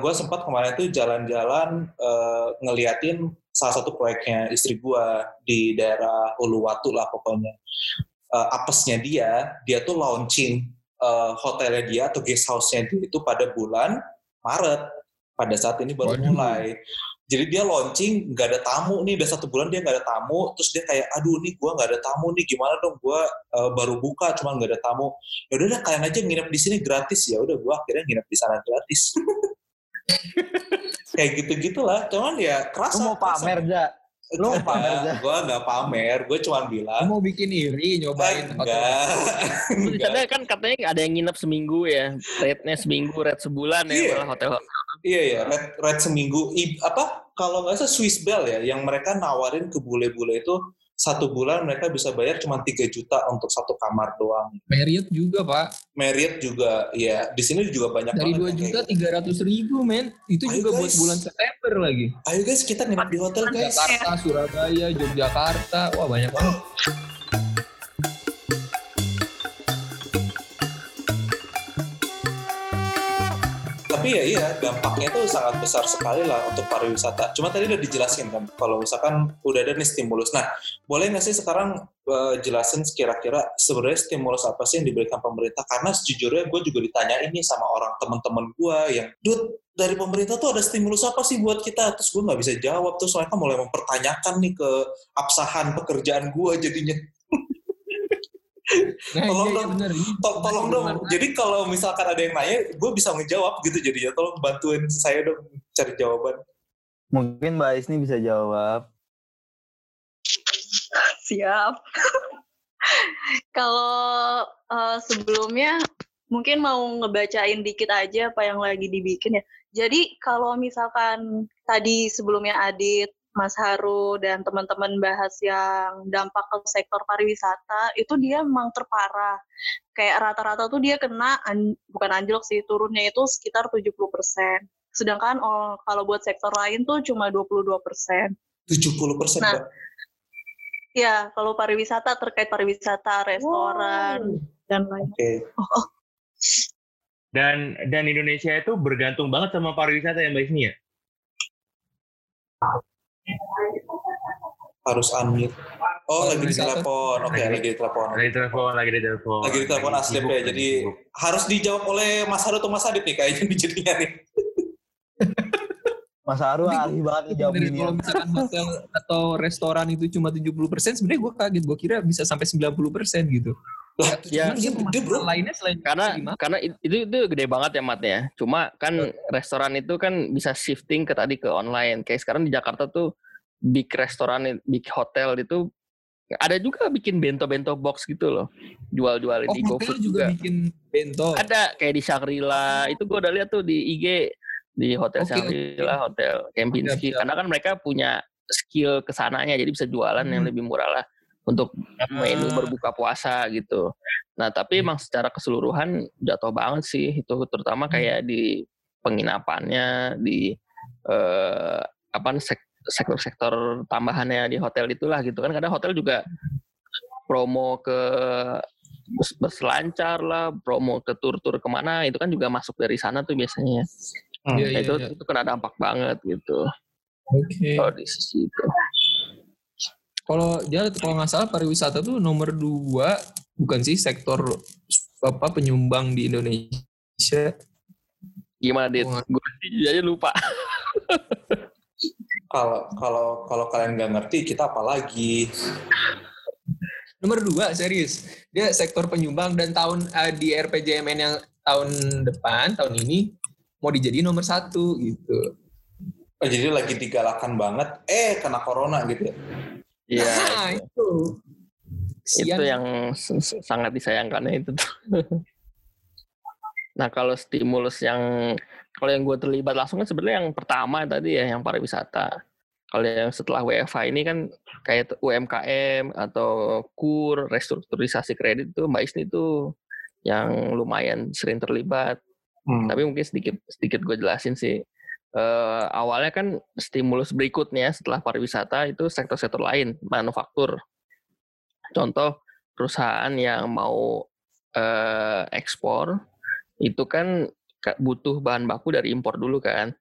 gue sempat kemarin tuh jalan-jalan eh, ngeliatin salah satu proyeknya istri gue di daerah Uluwatu lah pokoknya. Eh, apesnya dia, dia tuh launching eh, hotelnya dia atau guest house-nya dia itu pada bulan Maret. Pada saat ini baru Waduh. mulai. Jadi dia launching nggak ada tamu nih, udah satu bulan dia nggak ada tamu, terus dia kayak, aduh nih gue nggak ada tamu nih, gimana dong gue baru buka cuma nggak ada tamu. Ya udah kalian aja nginep di sini gratis ya, udah gue akhirnya nginep di sana gratis. kayak gitu gitulah, cuman ya kerasa. Lu mau pamer, Ja? Lu mau pamer, Ja? gue nggak pamer, gue cuma Lu bilang. mau bikin iri nyobain Enggak. Di sana kan katanya ada yang nginep seminggu ya. Rate-nya seminggu, rate sebulan ya. Iya. malah hotel. Iya ya, red, red seminggu. I, apa kalau nggak salah Swiss Bell ya, yang mereka nawarin ke bule-bule itu satu bulan mereka bisa bayar cuma 3 juta untuk satu kamar doang. Marriott juga pak Marriott juga, ya di sini juga banyak dari banget 2 yang juta kayak tiga ratus ribu men itu Ayo, juga buat guys. bulan September lagi gitu. Ayo guys, kita nginep di hotel guys. Jakarta Surabaya Yogyakarta wah banyak banget Tapi ya iya, dampaknya itu sangat besar sekali lah untuk pariwisata. Cuma tadi udah dijelasin kan, kalau misalkan udah ada nih stimulus. Nah, boleh nggak sih sekarang eh, jelasin kira-kira sebenarnya stimulus apa sih yang diberikan pemerintah? Karena sejujurnya gue juga ditanya ini sama orang teman-teman gue yang, Dut, dari pemerintah tuh ada stimulus apa sih buat kita? Terus gue nggak bisa jawab. Terus mereka mulai mempertanyakan nih ke absahan pekerjaan gue jadinya. Nah Tolong iya, iya dong. bener Tol- tolong dong. Jadi kalau misalkan ada yang nanya, gue bisa ngejawab gitu jadinya. Tolong bantuin saya dong cari jawaban. Mungkin Mbak Isni bisa jawab. Siap. Kalau eh, sebelumnya mungkin mau ngebacain dikit aja apa yang lagi dibikin ya. Jadi kalau misalkan tadi sebelumnya Adit, Mas Haru dan teman-teman bahas yang dampak ke sektor pariwisata, itu dia memang terparah. Kayak rata-rata tuh dia kena an- bukan anjlok sih, turunnya itu sekitar 70%. Sedangkan oh, kalau buat sektor lain tuh cuma 22%. 70 persen, Nah, Ya, kalau pariwisata terkait pariwisata, restoran dan lain. Oke. Dan dan Indonesia itu bergantung banget sama pariwisata ya Mbak Isni ya. Harus unmute. Oh, lagi di telepon. Oke, Lagi- lagi di telepon. Lagi di telepon, lagi di telepon. Lagi di telepon sibuk, ya. Jadi sibuk. harus dijawab oleh Mas Haru atau Mas Adit nih kayaknya nih jadinya nih. Mas Haru ahli banget ngejawab Dari ini. kalau misalkan hotel atau restoran itu cuma 70%, sebenarnya gue kaget. Gue kira bisa sampai 90% gitu. Lah, Ya, dia gede, bro. pemasaran lainnya selain Karena karena it- itu itu gede banget ya Mat ya. Cuma kan restoran itu kan bisa shifting ke tadi ke online. Kayak sekarang di Jakarta tuh big restoran, big hotel itu ada juga bikin bento-bento box gitu loh. Jual-jualin Oh, di GoFood juga juga. bikin bento. Ada kayak di Shangri-La, itu gue udah lihat tuh di IG di hotel Oke, Shangri-La, hotel Kempinski. Karena kan mereka punya skill ke sananya, jadi bisa jualan yang Hmm. lebih murah lah untuk menu Ah. berbuka puasa gitu. Nah tapi Hmm. emang secara keseluruhan jatuh banget sih itu terutama Hmm. kayak di penginapannya, di eh, apa sek- sektor-sektor tambahannya di hotel itulah gitu kan. Kadang hotel juga promo ke bus, bus lancar lah, promo ke tur-tur ke mana itu kan juga masuk dari sana tuh biasanya. Hmm. Nah, iya, itu iya. itu kena dampak banget gitu Oke. kalau di sisi itu. Kalau dia kalau nggak salah pariwisata tuh nomor dua bukan sih sektor apa penyumbang di Indonesia. Gimana dit? Gue aja lupa. Kalau kalau kalau kalian nggak ngerti, kita apa lagi? Nomor dua serius. Dia sektor penyumbang dan tahun eh, di RPJMN yang tahun depan tahun ini mau dijadiin nomor satu gitu. Oh, jadi lagi digalakan banget. Eh, kena corona gitu ya. Iya. Nah, itu. Kesian. itu yang sangat disayangkannya itu tuh. nah kalau stimulus yang kalau yang gue terlibat langsung kan sebenarnya yang pertama tadi ya yang pariwisata. Kalau yang setelah WFH ini kan kayak UMKM atau KUR, restrukturisasi kredit tuh Mbak Isni tuh yang lumayan sering terlibat. Hmm. Tapi mungkin sedikit sedikit gue jelasin sih. Eh, awalnya kan stimulus berikutnya setelah pariwisata itu sektor-sektor lain, manufaktur. Contoh perusahaan yang mau eh, ekspor itu kan ka- butuh bahan baku dari impor dulu kan.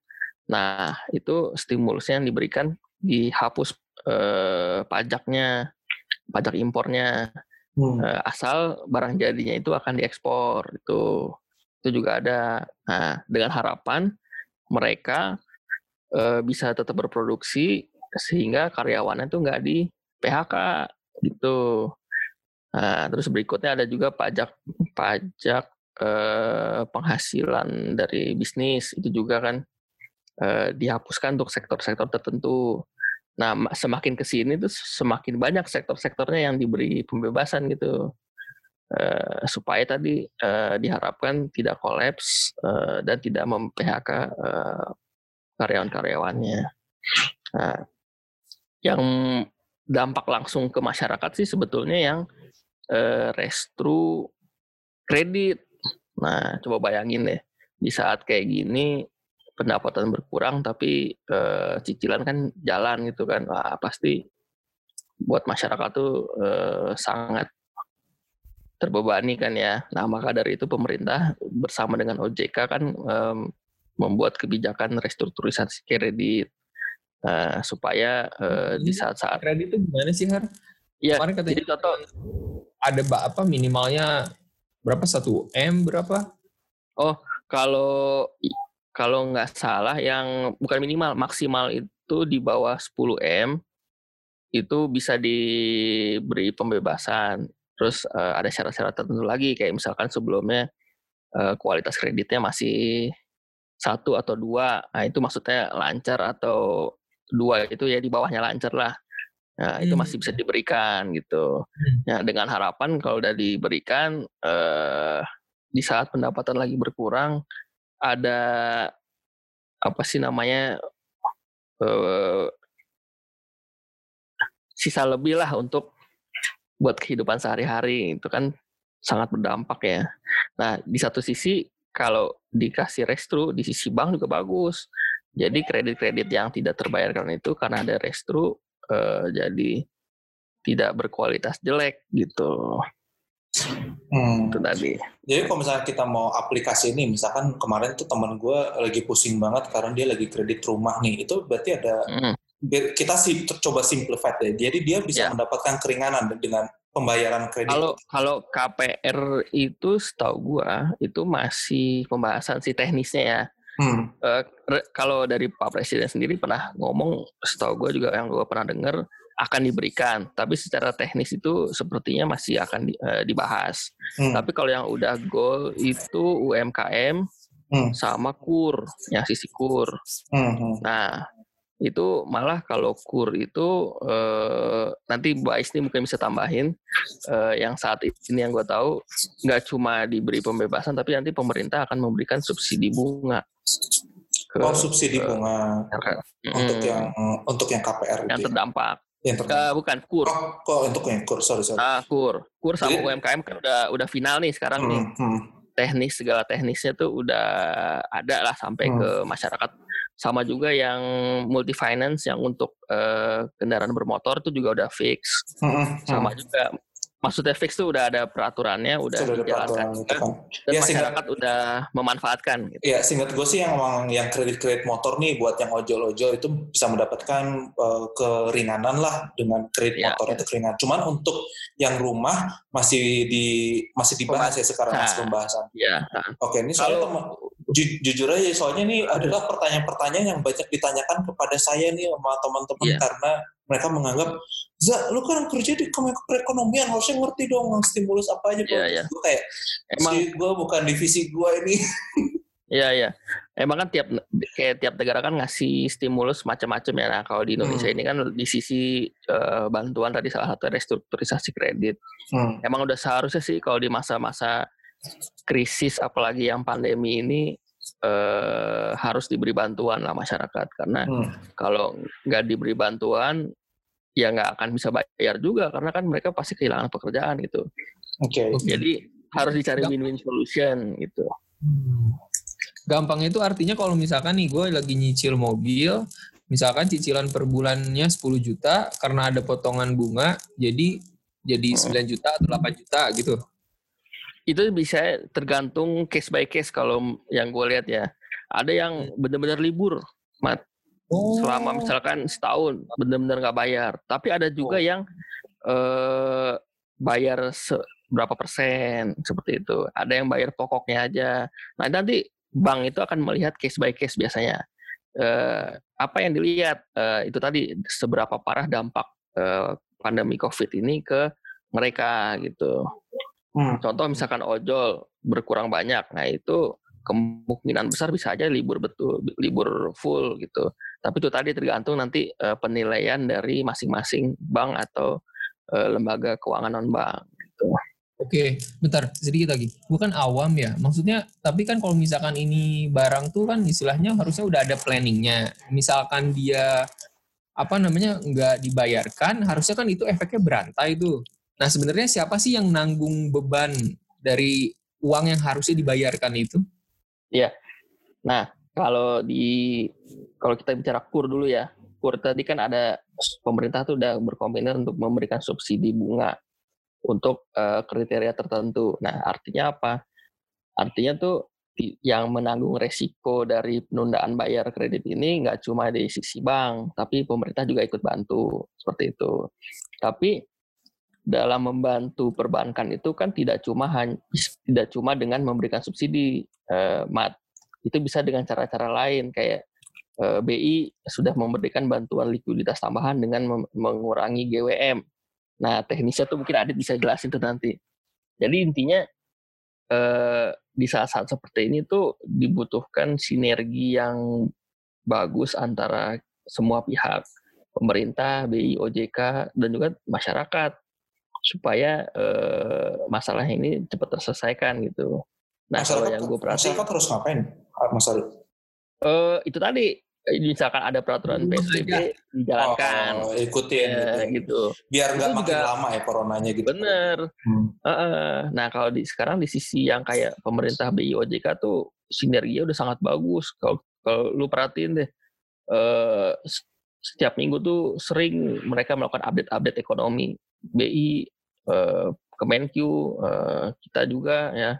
Nah, itu stimulusnya yang diberikan dihapus eh, pajaknya, pajak impornya. Hmm. Eh, asal barang jadinya itu akan diekspor itu itu juga ada nah dengan harapan mereka eh, bisa tetap berproduksi sehingga karyawannya tuh nggak di PHK gitu nah terus berikutnya ada juga pajak pajak eh, penghasilan dari bisnis itu juga kan eh, dihapuskan untuk sektor-sektor tertentu Nah, ma- semakin ke sini tuh semakin banyak sektor-sektornya yang diberi pembebasan gitu. Eh, supaya tadi eh, diharapkan tidak kolaps eh, dan tidak mem-PHK eh, karyawan-karyawannya. Nah, yang dampak langsung ke masyarakat sih sebetulnya yang eh, restru kredit. Nah, coba bayangin deh, di saat kayak gini pendapatan berkurang tapi eh, cicilan kan jalan gitu kan wah pasti buat masyarakat tuh eh, sangat terbebani kan ya nah maka dari itu pemerintah bersama dengan OJK kan em, membuat kebijakan restrukturisasi kredit eh, supaya eh, di saat-saat Kredit itu gimana sih Har? ya Kemarin katanya jadi contoh ada apa minimalnya berapa satu m berapa? kalau kalau nggak salah yang bukan minimal maksimal itu di bawah 10 m itu bisa diberi pembebasan terus eh, ada syarat-syarat tertentu lagi kayak misalkan sebelumnya eh, kualitas kreditnya masih satu atau dua nah itu maksudnya lancar atau dua itu ya di bawahnya lancar lah. Nah itu Hmm. masih bisa diberikan gitu. Nah dengan harapan kalau udah diberikan eh, di saat pendapatan lagi berkurang ada apa sih namanya eh, sisa lebih lah untuk buat kehidupan sehari-hari itu kan sangat berdampak ya. Nah di satu sisi kalau dikasih restru di sisi bank juga bagus. Jadi kredit-kredit yang tidak terbayarkan itu karena ada restru eh, jadi tidak berkualitas jelek gitu. Hmm. Itu tadi. Jadi kalau misalnya kita mau aplikasi ini, misalkan kemarin tuh teman gue lagi pusing banget karena dia lagi kredit rumah nih, itu berarti ada Mm. Kita sih coba simplified deh. Jadi dia bisa Ya. mendapatkan keringanan dengan pembayaran kredit. Kalau kalau KPR itu setahu gua itu masih pembahasan si teknisnya ya. Hmm. Re- kalau dari Pak Presiden sendiri pernah ngomong, setahu gue juga yang gue pernah dengar akan diberikan, tapi secara teknis itu sepertinya masih akan di- eh, dibahas. Hmm. Tapi kalau yang udah goal itu UMKM Hmm. sama kur, yang sisi kur. Hmm. Hmm. Nah, itu malah kalau kur itu eh, nanti Mbak Isni mungkin bisa tambahin eh, yang saat ini yang gue tahu nggak cuma diberi pembebasan, tapi nanti pemerintah akan memberikan subsidi bunga ke Oh subsidi ke- bunga untuk Mm, yang untuk yang KPR yang ya. terdampak. Yang Ke, terdampak. bukan kur. Oh, kok untuk yang kur, sorry sorry. Ah, kur. Kur sama Jadi- UMKM kan udah udah final nih sekarang nih. Hmm. Hmm. Teknis segala teknisnya tuh udah ada lah sampai Hmm. ke masyarakat. Sama juga yang multi finance yang untuk eh, kendaraan bermotor itu juga udah fix. Hmm. Hmm. Sama juga maksudnya fix tuh udah ada peraturannya, udah Sudah ada dijalankan peraturan itu juga, kan. dan Ya, masyarakat udah memanfaatkan gitu. Ya, singkat gue sih yang emang yang kredit-kredit motor nih buat yang ojol-ojol itu bisa mendapatkan eh, keringanan lah dengan kredit Ya, motor ya. itu keringanan. Cuman untuk yang rumah masih di masih dibahas ya sekarang Nah. masih pembahasan. Ya, Oke, ini Kalau- teman- ju- jujur aja soalnya ini adalah pertanyaan-pertanyaan yang banyak ditanyakan kepada saya nih sama teman-teman Iya. karena mereka menganggap Za, lu kan kerja di kemenko perekonomian harusnya ngerti dong stimulus apa aja. Iya, iya. Gue kayak, emang gue bukan divisi gue ini. Iya iya. Emang kan tiap kayak tiap negara kan ngasih stimulus macam-macam ya. Nah kalau di Indonesia Hmm. ini kan di sisi eh, bantuan tadi salah satu restrukturisasi kredit. Hmm. Emang udah seharusnya sih kalau di masa-masa krisis apalagi yang pandemi ini eh, harus diberi bantuan lah masyarakat karena Hmm. kalau nggak diberi bantuan ya nggak akan bisa bayar juga karena kan mereka pasti kehilangan pekerjaan gitu. Oke. Jadi harus dicari win-win solution gitu. Hmm. Gampangnya itu artinya kalau misalkan nih gue lagi nyicil mobil, misalkan cicilan per bulannya 10 juta karena ada potongan bunga, jadi jadi 9 juta atau 8 juta gitu. Itu bisa tergantung case by case kalau yang gue lihat ya. Ada yang benar-benar libur, mat Oh. selama misalkan setahun benar-benar nggak bayar. Tapi ada juga yang eh, bayar berapa persen seperti itu. Ada yang bayar pokoknya aja. Nah nanti bank itu akan melihat case by case biasanya. Eh, apa yang dilihat eh, itu tadi seberapa parah dampak eh, pandemi COVID ini ke mereka gitu. Hmm. Contoh misalkan ojol berkurang banyak, nah itu kemungkinan besar bisa aja libur betul, libur full gitu. Tapi itu tadi tergantung nanti eh, penilaian dari masing-masing bank atau eh, lembaga keuangan non bank. Gitu. Oke, bentar sedikit lagi. Gue kan awam ya, maksudnya. Tapi kan kalau misalkan ini barang tuh kan istilahnya harusnya udah ada planningnya. Misalkan dia apa namanya nggak dibayarkan, harusnya kan itu efeknya berantai tuh. Nah sebenarnya siapa sih yang nanggung beban dari uang yang harusnya dibayarkan itu? Nah kalau di kalau kita bicara kur dulu ya, kur tadi kan ada pemerintah tuh udah berkomitmen untuk memberikan subsidi bunga untuk eh, kriteria tertentu. Nah artinya apa? Artinya tuh yang menanggung resiko dari penundaan bayar kredit ini nggak cuma dari sisi bank, tapi pemerintah juga ikut bantu seperti itu. Tapi dalam membantu perbankan itu kan tidak cuma hanya tidak cuma dengan memberikan subsidi, eh, mat itu bisa dengan cara-cara lain kayak eh, BI sudah memberikan bantuan likuiditas tambahan dengan mengurangi GWM. Nah, teknisnya tuh mungkin Adit bisa jelasin tuh nanti. Jadi intinya eh, di saat-saat seperti ini tuh dibutuhkan sinergi yang bagus antara semua pihak, pemerintah, BI, OJK, dan juga masyarakat supaya eh, masalah ini cepat terselesaikan gitu. Nah, kalau masyarakat, yang gue perhatiin masyarakat harus ngapain, Mas Ari? Eh, itu tadi eh, misalkan ada peraturan Rumah PSBB aja. dijalankan Oh, ikutin Ya, gitu. gitu. Biar nggak makin juga- lama ya coronanya gitu. Bener. Hmm. Heeh. Nah kalau di sekarang di sisi yang kayak pemerintah BI OJK tuh sinerginya udah sangat bagus. Kalau kalau lu perhatiin deh, eh, s- setiap minggu tuh sering mereka melakukan update-update ekonomi BI, eh, Kemenq, eh, kita juga ya.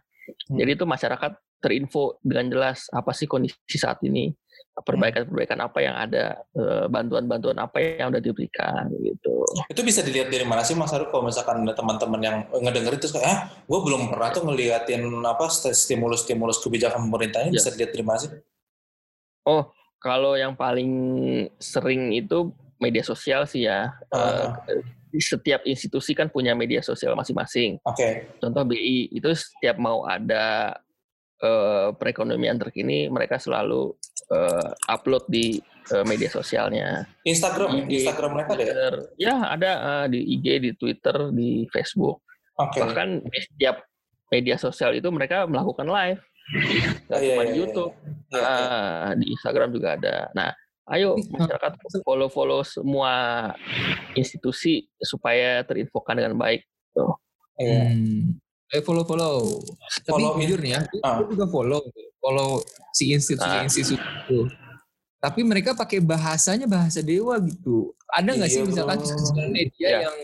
Hmm. Jadi itu masyarakat terinfo dengan jelas apa sih kondisi saat ini, perbaikan-perbaikan apa yang ada, eh, bantuan-bantuan apa yang udah diberikan gitu. Itu bisa dilihat dari mana sih Mas Ari kalau misalkan ada teman-teman yang ngedengerin terus kayak, ah, gue belum pernah tuh ngeliatin apa st- stimulus-stimulus kebijakan pemerintahnya Ya. bisa dilihat dari mana sih? Oh, kalau yang paling sering itu media sosial sih ya. Eh, di setiap institusi kan punya media sosial masing-masing. Oke, Contoh BI itu setiap mau ada eh, perekonomian terkini, mereka selalu eh, upload di eh, media sosialnya. Instagram? IG, Instagram mereka ada ya? Ya ada eh, di IG, di Twitter, di Facebook. Oke. Bahkan di setiap media sosial itu mereka melakukan live. Nggak Iya, cuma iya, di iya. YouTube. Iya, iya. Ah, di Instagram juga ada. Nah, ayo masyarakat follow-follow semua institusi supaya terinfokan dengan baik. Iya. Hmm. Eh follow follow. Tapi Follow jujur nih ya, gue juga follow follow si institusi-institusi itu. Tapi mereka pakai bahasanya bahasa dewa gitu. Ada nggak sih Iya, misalkan sosial media Ya. yang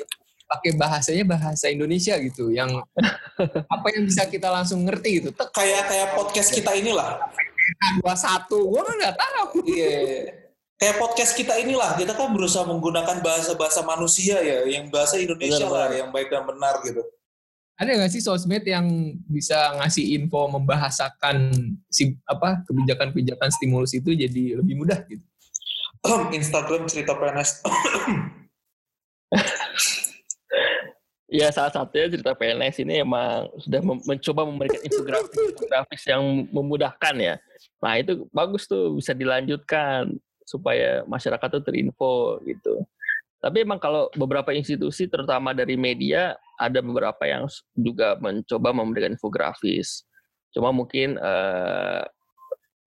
pakai bahasanya bahasa Indonesia gitu, yang apa yang bisa kita langsung ngerti gitu. Tek Kayak kayak podcast kita inilah. dua satu, gue kan nggak tahu. Iya. Kayak podcast kita inilah, kita kan berusaha menggunakan bahasa-bahasa manusia ya, yang bahasa Indonesia Benar, lah, yang baik dan benar gitu. Ada nggak sih sosmed yang bisa ngasih info membahasakan si apa kebijakan-kebijakan stimulus itu jadi lebih mudah gitu? Instagram cerita PNS. Ya salah satunya cerita PNS ini emang sudah mem- mencoba memberikan infografis, infografis yang memudahkan ya. Nah itu bagus tuh bisa dilanjutkan supaya masyarakat tuh terinfo gitu. Tapi emang kalau beberapa institusi terutama dari media ada beberapa yang juga mencoba memberikan infografis. Cuma mungkin eh,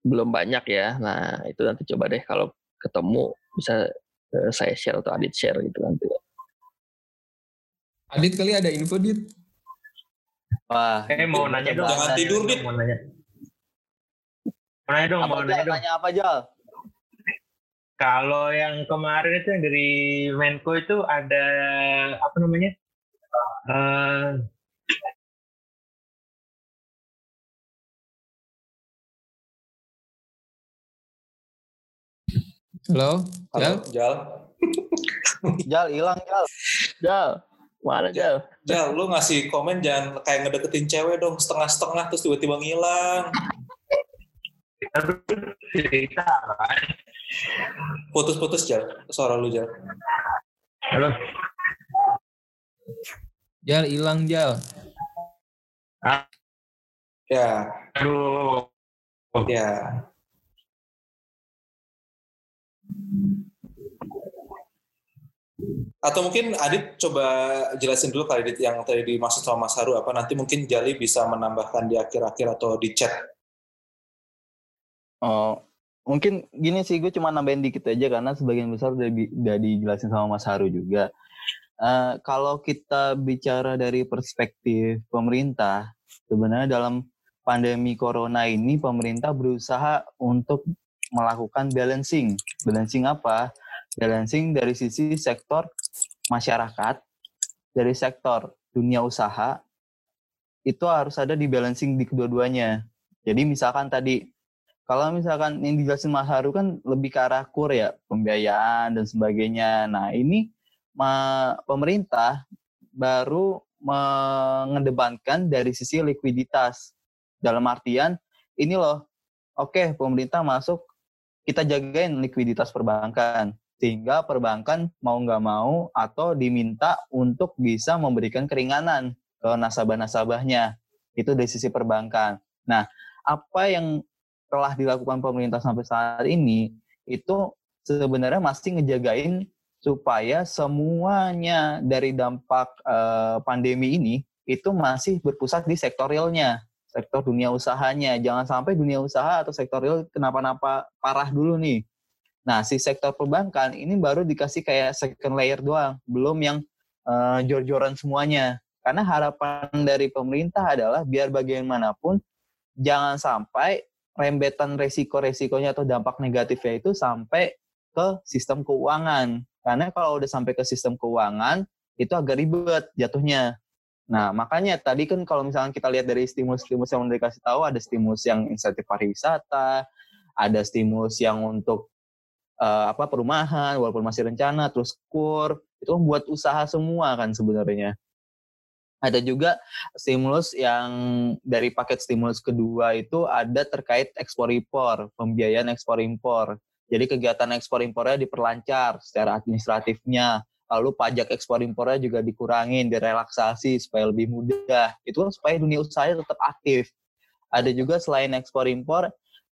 belum banyak ya. Nah itu nanti coba deh kalau ketemu bisa eh, saya share atau Adit share gitu nanti. Adit kali ada info, Dit. Wah. Eh mau nanya dong. Jangan tidur, Dit. Mau nanya. Mau nanya dong, apa mau nanya. Nanya apa, Jal? Kalau yang kemarin itu yang dari Menko itu ada apa namanya? Uh, Halo, Halo, Jal. Jal hilang, Jal. Jal mana Jal? Jal, lu ngasih komen jangan kayak ngedeketin cewek dong setengah-setengah terus tiba-tiba ngilang. Cerita kan. Putus-putus Jal, suara lu Jal. Halo. Jal hilang Jal. Ya, Aduh. ya. Atau mungkin Adit coba jelasin dulu kali Adit yang tadi dimaksud sama Mas Haru apa nanti mungkin Jali bisa menambahkan di akhir-akhir atau di chat. Oh, mungkin gini sih gue cuma nambahin dikit aja karena sebagian besar udah, udah dijelasin sama Mas Haru juga. Eh, kalau kita bicara dari perspektif pemerintah, sebenarnya dalam pandemi corona ini pemerintah berusaha untuk melakukan balancing. Balancing apa? Balancing dari sisi sektor masyarakat, dari sektor dunia usaha, itu harus ada di balancing di kedua-duanya. Jadi misalkan tadi kalau misalkan yang dijelasin Mas Haru kan lebih ke arah kur ya, pembiayaan dan sebagainya. Nah ini pemerintah baru mengedepankan dari sisi likuiditas. Dalam artian ini loh, oke pemerintah masuk, kita jagain likuiditas perbankan. Sehingga perbankan mau nggak mau atau diminta untuk bisa memberikan keringanan ke nasabah-nasabahnya. Itu dari sisi perbankan. Nah, apa yang telah dilakukan pemerintah sampai saat ini itu sebenarnya masih ngejagain supaya semuanya dari dampak eh, pandemi ini itu masih berpusat di sektor realnya, sektor dunia usahanya. Jangan sampai dunia usaha atau sektor real kenapa-napa parah dulu nih. Nah, si sektor perbankan ini baru dikasih kayak second layer doang, belum yang eh, jor-joran semuanya. Karena harapan dari pemerintah adalah biar bagaimanapun jangan sampai rembetan resiko-resikonya atau dampak negatifnya itu sampai ke sistem keuangan. Karena kalau udah sampai ke sistem keuangan, itu agak ribet jatuhnya. Nah, makanya tadi kan kalau misalnya kita lihat dari stimulus-stimulus yang udah dikasih tahu, ada stimulus yang insentif pariwisata, ada stimulus yang untuk eh, apa perumahan, walaupun masih rencana, terus kur, itu buat usaha semua kan sebenarnya. Ada juga stimulus yang dari paket stimulus kedua itu ada terkait ekspor impor, pembiayaan ekspor impor. Jadi kegiatan ekspor impornya diperlancar secara administratifnya. Lalu pajak ekspor impornya juga dikurangin, direlaksasi supaya lebih mudah. Itu supaya dunia usahanya tetap aktif. Ada juga selain ekspor impor,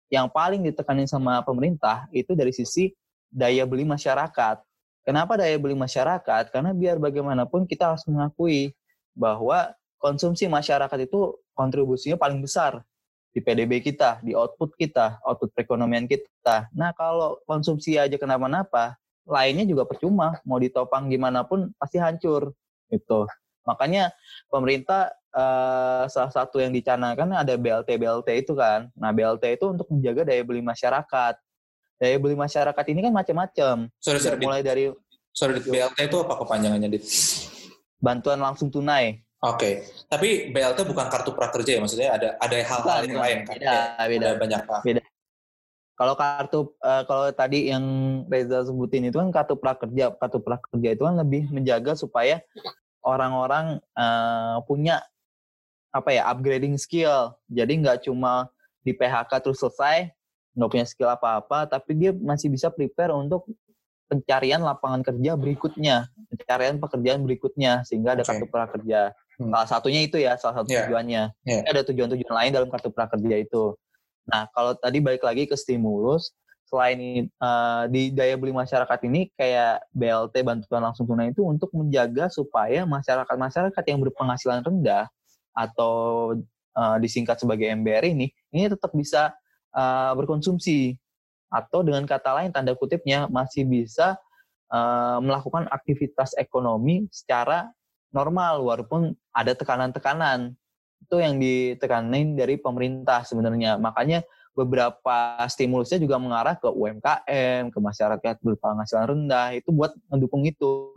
yang paling ditekanin sama pemerintah itu dari sisi daya beli masyarakat. Kenapa daya beli masyarakat? Karena biar bagaimanapun kita harus mengakui bahwa konsumsi masyarakat itu kontribusinya paling besar di PDB kita, di output kita, output perekonomian kita. Nah, kalau konsumsi aja kenapa-napa, lainnya juga percuma. Mau ditopang gimana pun pasti hancur. Gitu. Makanya pemerintah eh, salah satu yang dicanangkan ada BLT-BLT itu kan. Nah, BLT itu untuk menjaga daya beli masyarakat. Daya beli masyarakat ini kan macam-macam. Sorry, sorry, Dit. Mulai dari Sorry, Dit. BLT itu apa kepanjangannya, Dit? bantuan langsung tunai. Oke, tapi BLT bukan kartu prakerja ya, maksudnya ada ada hal-hal yang lain kan? Beda, beda. Ada banyak hal. Kalau kartu eh, kalau tadi yang Reza sebutin itu kan kartu prakerja, kartu prakerja itu kan lebih menjaga supaya orang-orang eh, punya apa ya upgrading skill. Jadi nggak cuma di PHK terus selesai, nggak punya skill apa-apa, tapi dia masih bisa prepare untuk pencarian lapangan kerja berikutnya, pencarian pekerjaan berikutnya, sehingga ada Oke. kartu prakerja. Hmm. Salah satunya itu ya, salah satu Iya. tujuannya. Iya. Ada tujuan-tujuan lain dalam kartu prakerja itu. Nah, kalau tadi balik lagi ke stimulus, selain eh, di daya beli masyarakat ini kayak BLT bantuan langsung tunai itu untuk menjaga supaya masyarakat-masyarakat yang berpenghasilan rendah atau eh, disingkat sebagai MBR ini ini tetap bisa eh, berkonsumsi. Atau dengan kata lain tanda kutipnya masih bisa eh, melakukan aktivitas ekonomi secara normal walaupun ada tekanan-tekanan. Itu yang ditekanin dari pemerintah sebenarnya. Makanya beberapa stimulusnya juga mengarah ke UMKM, ke masyarakat berpenghasilan rendah, itu buat mendukung itu.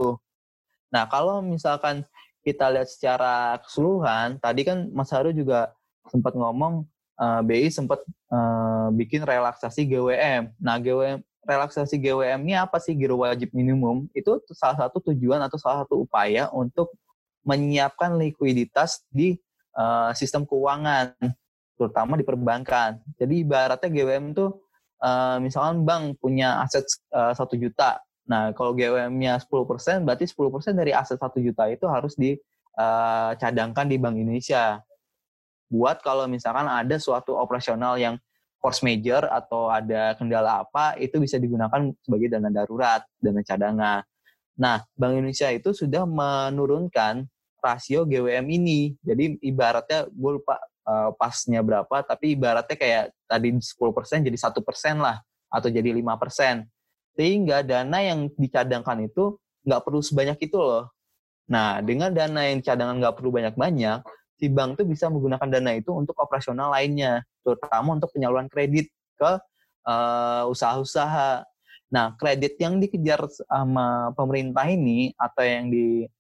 Nah, kalau misalkan kita lihat secara keseluruhan, tadi kan Mas Haru juga sempat ngomong eh, BI sempat eh, bikin relaksasi GWM. Nah, GWM relaksasi GWM ini apa sih giro wajib minimum? Itu salah satu tujuan atau salah satu upaya untuk menyiapkan likuiditas di uh, sistem keuangan, terutama di perbankan. Jadi ibaratnya GWM itu uh, misalkan bank punya aset satu uh, juta. Nah, kalau GWM-nya 10%, berarti 10% dari aset satu juta itu harus dicadangkan di Bank Indonesia. Buat kalau misalkan ada suatu operasional yang force major atau ada kendala apa itu bisa digunakan sebagai dana darurat, dana cadangan. Nah, Bank Indonesia itu sudah menurunkan rasio GWM ini. Jadi ibaratnya gue lupa uh, pasnya berapa, tapi ibaratnya kayak tadi 10% jadi satu persen lah atau jadi lima persen. Sehingga dana yang dicadangkan itu nggak perlu sebanyak itu loh. Nah, dengan dana yang cadangan nggak perlu banyak-banyak, si bank tuh bisa menggunakan dana itu untuk operasional lainnya terutama untuk penyaluran kredit ke uh, usaha-usaha. Nah, kredit yang dikejar sama pemerintah ini atau yang di,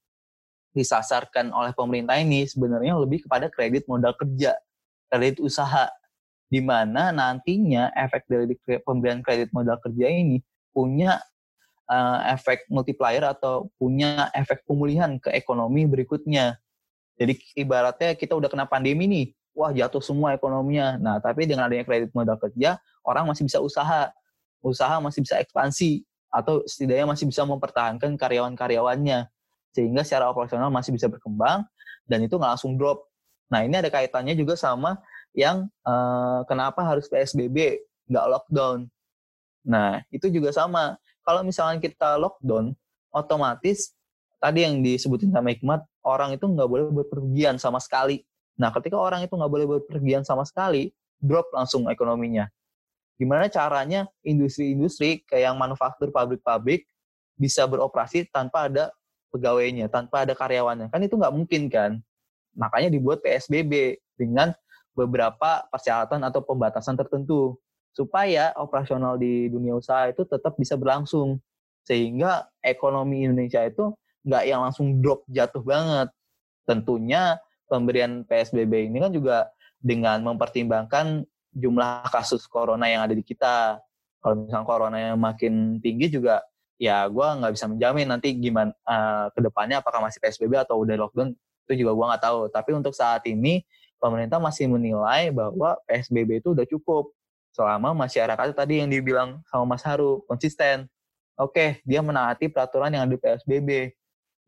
disasarkan oleh pemerintah ini sebenarnya lebih kepada kredit modal kerja, kredit usaha, di mana nantinya efek dari pemberian kredit modal kerja ini punya uh, efek multiplier atau punya efek pemulihan ke ekonomi berikutnya. Jadi ibaratnya kita udah kena pandemi nih, wah jatuh semua ekonominya. Nah, tapi dengan adanya kredit modal kerja, orang masih bisa usaha. Usaha masih bisa ekspansi atau setidaknya masih bisa mempertahankan karyawan-karyawannya sehingga secara operasional masih bisa berkembang dan itu nggak langsung drop. Nah, ini ada kaitannya juga sama yang uh, kenapa harus PSBB, nggak lockdown. Nah, itu juga sama. Kalau misalnya kita lockdown, otomatis tadi yang disebutin sama Hikmat, orang itu nggak boleh berpergian sama sekali Nah, ketika orang itu nggak boleh berpergian sama sekali, drop langsung ekonominya. Gimana caranya industri-industri kayak yang manufaktur pabrik-pabrik bisa beroperasi tanpa ada pegawainya, tanpa ada karyawannya? Kan itu nggak mungkin kan? Makanya dibuat PSBB dengan beberapa persyaratan atau pembatasan tertentu supaya operasional di dunia usaha itu tetap bisa berlangsung sehingga ekonomi Indonesia itu nggak yang langsung drop jatuh banget. Tentunya pemberian PSBB ini kan juga dengan mempertimbangkan jumlah kasus corona yang ada di kita. Kalau misalnya corona yang makin tinggi juga, ya gue nggak bisa menjamin nanti gimana uh, ke depannya apakah masih PSBB atau udah lockdown itu juga gue nggak tahu. Tapi untuk saat ini pemerintah masih menilai bahwa PSBB itu udah cukup selama masyarakat tadi yang dibilang sama Mas Haru konsisten. Oke, dia menaati peraturan yang ada di PSBB.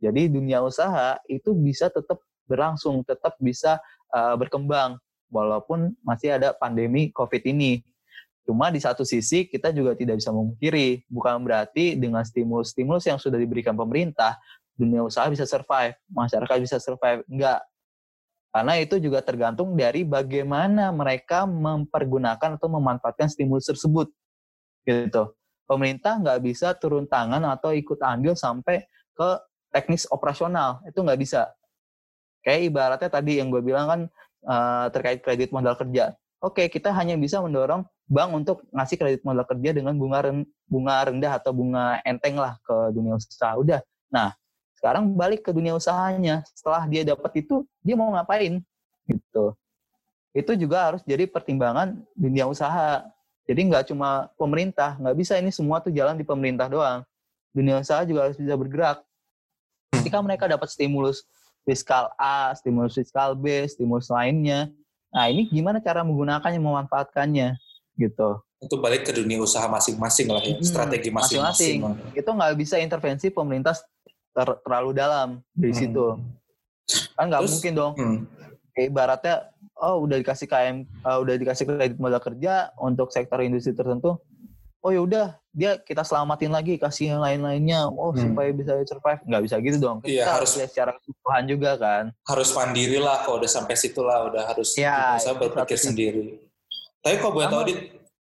Jadi dunia usaha itu bisa tetap berlangsung, tetap bisa uh, berkembang walaupun masih ada pandemi COVID ini. Cuma di satu sisi kita juga tidak bisa memungkiri, bukan berarti dengan stimulus-stimulus yang sudah diberikan pemerintah, dunia usaha bisa survive, masyarakat bisa survive. Enggak. Karena itu juga tergantung dari bagaimana mereka mempergunakan atau memanfaatkan stimulus tersebut. Gitu. Pemerintah nggak bisa turun tangan atau ikut andil sampai ke teknis operasional. Itu nggak bisa. Kayak ibaratnya tadi yang gue bilang kan uh, terkait kredit modal kerja. Oke, kita hanya bisa mendorong bank untuk ngasih kredit modal kerja dengan bunga ren, bunga rendah atau bunga enteng lah ke dunia usaha. Udah. Nah, sekarang balik ke dunia usahanya. Setelah dia dapat itu, dia mau ngapain? Gitu. Itu juga harus jadi pertimbangan dunia usaha. Jadi nggak cuma pemerintah, nggak bisa ini semua tuh jalan di pemerintah doang. Dunia usaha juga harus bisa bergerak. Ketika mereka dapat stimulus fiskal A, stimulus fiskal B, stimulus lainnya. Nah, ini gimana cara menggunakannya, memanfaatkannya, gitu. Itu balik ke dunia usaha masing-masing lah ya, hmm, strategi masing-masing. Itu nggak bisa intervensi pemerintah ter terlalu dalam di hmm. situ. Kan nggak mungkin dong. Hmm. Ibaratnya, oh udah dikasih KM, uh, udah dikasih kredit modal kerja untuk sektor industri tertentu, oh ya udah dia kita selamatin lagi kasih yang lain-lainnya. Oh hmm. supaya bisa survive. Nggak bisa gitu dong. Kita iya, harus lihat secara keseluruhan juga kan. harus mandiri lah kalau udah sampai situ lah udah harus ya, bisa berpikir sendiri. Tapi kok gue tahu di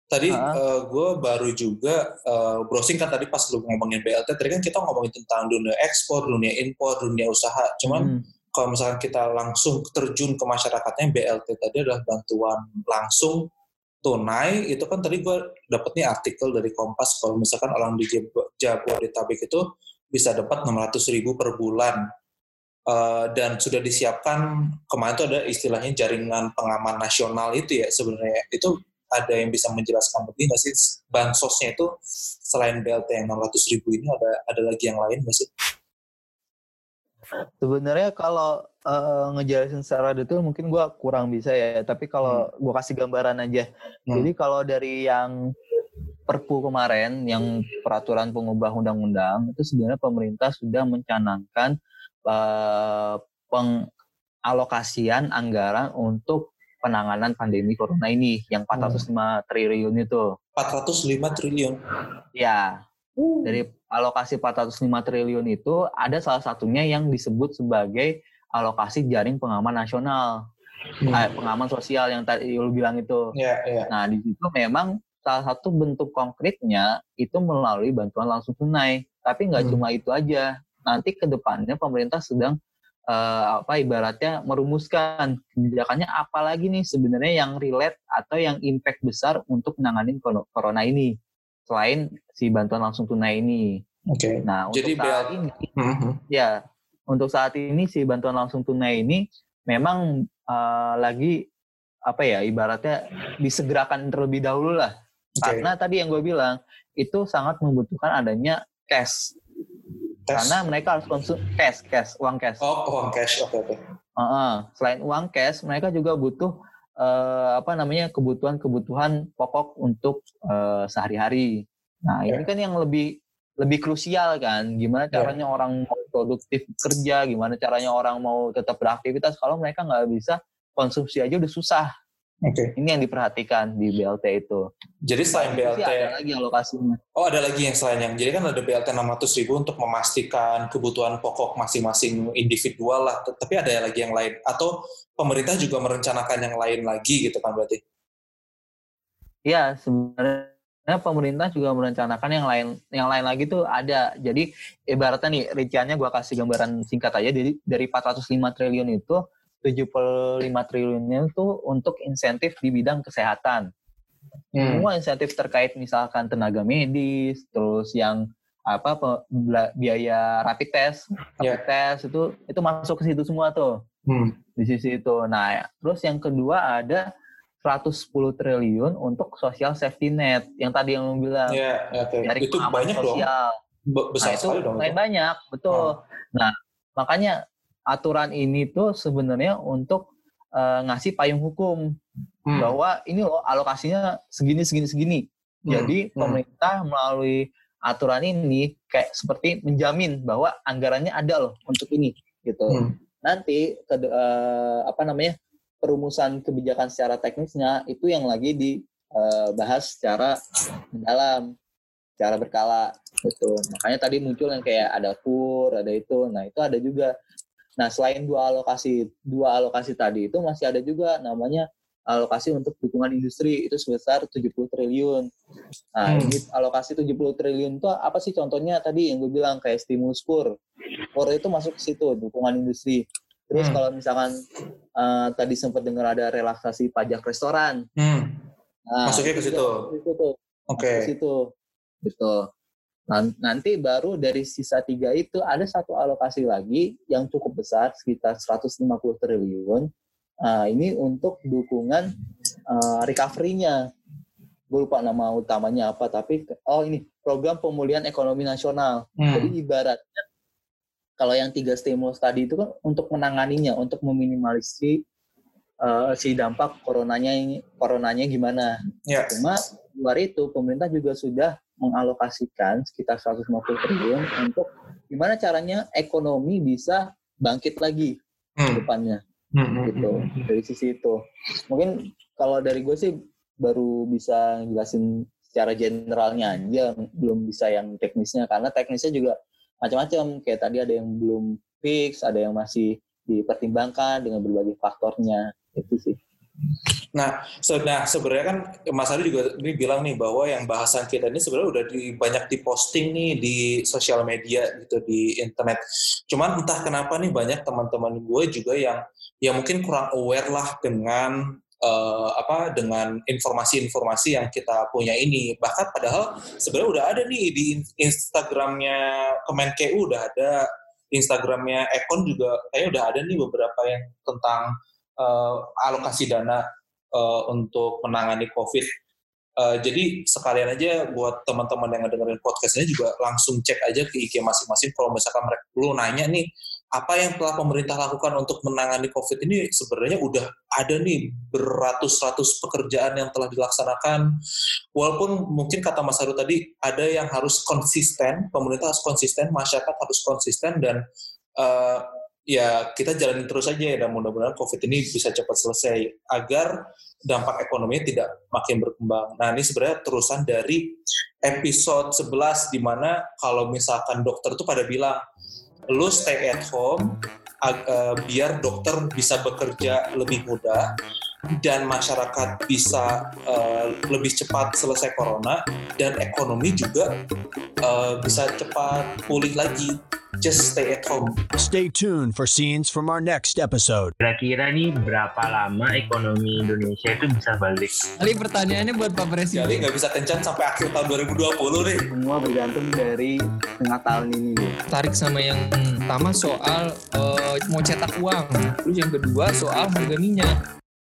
tadi uh, uh eh, gue baru juga uh, browsing kan tadi pas lu ngomongin BLT tadi kan kita ngomongin tentang dunia ekspor dunia impor dunia usaha. Cuman hmm. kalau misalkan kita langsung terjun ke masyarakatnya BLT tadi adalah bantuan langsung tunai itu kan tadi gue dapetnya artikel dari Kompas kalau misalkan orang di Jabodetabek itu bisa dapat 600 ribu per bulan. Uh, dan sudah disiapkan kemarin itu ada istilahnya jaringan pengaman nasional itu ya sebenarnya. Itu ada yang bisa menjelaskan lebih nggak sih? Bansosnya itu selain BLT yang 600 ribu ini ada ada lagi yang lain nggak sih? Sebenarnya kalau uh, ngejelasin secara detail mungkin gua kurang bisa ya, tapi kalau Hmm. gua kasih gambaran aja. Hmm. Jadi kalau dari yang Perpu kemarin yang peraturan pengubah undang-undang itu sebenarnya pemerintah sudah mencanangkan uh, pengalokasian anggaran untuk penanganan pandemi corona ini yang 405 triliun itu. 405 triliun. Ya, dari alokasi 405 triliun itu ada salah satunya yang disebut sebagai alokasi jaring pengaman nasional, Hmm. eh, pengaman sosial yang tadi lu bilang itu. Ya, ya. Nah, di situ memang salah satu bentuk konkretnya itu melalui bantuan langsung tunai. Tapi nggak Hmm. cuma itu aja. Nanti ke depannya pemerintah sedang eh, apa ibaratnya merumuskan kebijakannya apa lagi nih sebenarnya yang relate atau yang impact besar untuk menangani cor- corona ini selain si bantuan langsung tunai ini. Oke. Nah, untuk Jadi saat ini Mhm. ya untuk saat ini si bantuan langsung tunai ini memang eh, lagi apa ya ibaratnya disegerakan terlebih dahulu lah Oke. karena tadi yang gue bilang itu sangat membutuhkan adanya cash Tes. karena mereka harus konsum cash cash uang cash Oh, uang cash. Oke, oke. Heeh. selain uang cash mereka juga butuh eh, apa namanya kebutuhan-kebutuhan pokok untuk eh, sehari-hari nah Ya. ini kan yang lebih lebih krusial kan gimana Ya. caranya orang mau produktif kerja gimana caranya orang mau tetap beraktivitas kalau mereka nggak bisa konsumsi aja udah susah Oke. ini yang diperhatikan di BLT itu Jadi selain BLT, ada lagi alokasinya oh ada lagi yang selain yang, jadi kan ada BLT 600 ribu untuk memastikan kebutuhan pokok masing-masing individual lah. Tapi ada lagi yang lain. Atau pemerintah juga merencanakan yang lain lagi gitu kan berarti? Iya, sebenarnya pemerintah juga merencanakan yang lain yang lain lagi tuh ada. Jadi ibaratnya nih rinciannya gua kasih gambaran singkat aja. Jadi dari 405 triliun itu 75 triliunnya itu untuk insentif di bidang kesehatan. Hmm. Semua insentif terkait misalkan tenaga medis, terus yang apa pe- biaya rapid test, rapid Ya. test itu itu masuk ke situ semua tuh Hmm. di sisi itu. Nah, terus yang kedua ada 110 triliun untuk social safety net yang tadi yang lu bilang Ya, ya, oke. dari Itu banyak dong. sosial. Be- Besar nah, itu sekali dong. Itu. banyak, betul. Nah, makanya aturan ini tuh sebenarnya untuk eh, ngasih payung hukum Hmm. bahwa ini loh alokasinya segini segini segini. Hmm, Jadi hmm. pemerintah melalui aturan ini kayak seperti menjamin bahwa anggarannya ada loh untuk ini gitu. Hmm. Nanti ke, eh, apa namanya perumusan kebijakan secara teknisnya itu yang lagi dibahas secara mendalam, secara berkala gitu. Makanya tadi muncul yang kayak ada kur, ada itu. Nah, itu ada juga. Nah, selain dua alokasi dua alokasi tadi itu masih ada juga namanya alokasi untuk dukungan industri itu sebesar 70 triliun. Nah, Hmm. ini alokasi 70 triliun itu apa sih contohnya tadi yang gue bilang kayak stimulus kur. Kur itu masuk ke situ dukungan industri. Terus Hmm. kalau misalkan eh, tadi sempat dengar ada relaksasi pajak restoran. Hmm. Nah, Masuknya ke itu situ. ke situ Oke. ke situ gitu nanti baru dari sisa tiga itu ada satu alokasi lagi yang cukup besar sekitar 150 triliun Nah, ini untuk dukungan uh, recovery-nya gue lupa nama utamanya apa tapi oh ini program pemulihan ekonomi nasional Hmm. jadi ibaratnya kalau yang tiga stimulus tadi itu kan untuk menanganinya untuk meminimalisasi uh, si dampak coronanya ini coronanya gimana Ya. Cuma luar itu pemerintah juga sudah mengalokasikan sekitar 150 triliun untuk gimana caranya ekonomi bisa bangkit lagi ke Hmm. depannya Hmm, hmm, gitu dari sisi itu. Mungkin kalau dari gue sih baru bisa jelasin secara generalnya aja, belum bisa yang teknisnya karena teknisnya juga macam-macam. Kayak tadi ada yang belum fix, ada yang masih dipertimbangkan dengan berbagai faktornya. Itu sih. Nah, se- nah sebenarnya kan Mas Ari juga ini bilang nih bahwa yang bahasan kita ini sebenarnya udah di, banyak diposting nih di sosial media gitu di internet. Cuman entah kenapa nih banyak teman-teman gue juga yang yang mungkin kurang aware lah dengan eh, apa dengan informasi-informasi yang kita punya ini. Bahkan padahal sebenarnya udah ada nih di in- Instagramnya Kemenkeu udah ada, Instagramnya Ekon juga kayaknya udah ada nih beberapa yang tentang eh, alokasi dana uh, untuk menangani COVID. Uh, jadi sekalian aja buat teman-teman yang ngedengerin podcastnya juga langsung cek aja ke IG masing-masing kalau misalkan mereka perlu nanya nih apa yang telah pemerintah lakukan untuk menangani COVID ini sebenarnya udah ada nih beratus-ratus pekerjaan yang telah dilaksanakan. Walaupun mungkin kata Mas Haru tadi ada yang harus konsisten, pemerintah harus konsisten, masyarakat harus konsisten dan uh, ya kita jalanin terus aja ya dan mudah-mudahan COVID ini bisa cepat selesai agar dampak ekonomi tidak makin berkembang. Nah ini sebenarnya terusan dari episode 11 di mana kalau misalkan dokter tuh pada bilang lu stay at home uh, biar dokter bisa bekerja lebih mudah dan masyarakat bisa uh, lebih cepat selesai corona dan ekonomi juga uh, bisa cepat pulih lagi just stay at home. Stay tuned for scenes from our next episode. Kira-kira nih berapa lama ekonomi Indonesia itu bisa balik? Kali pertanyaannya buat Pak Presiden. Jadi nggak bisa kencan sampai akhir tahun 2020 nih. Semua bergantung dari tengah tahun ini. Tarik sama yang pertama soal uh, mau cetak uang. Terus yang kedua soal harga minyak.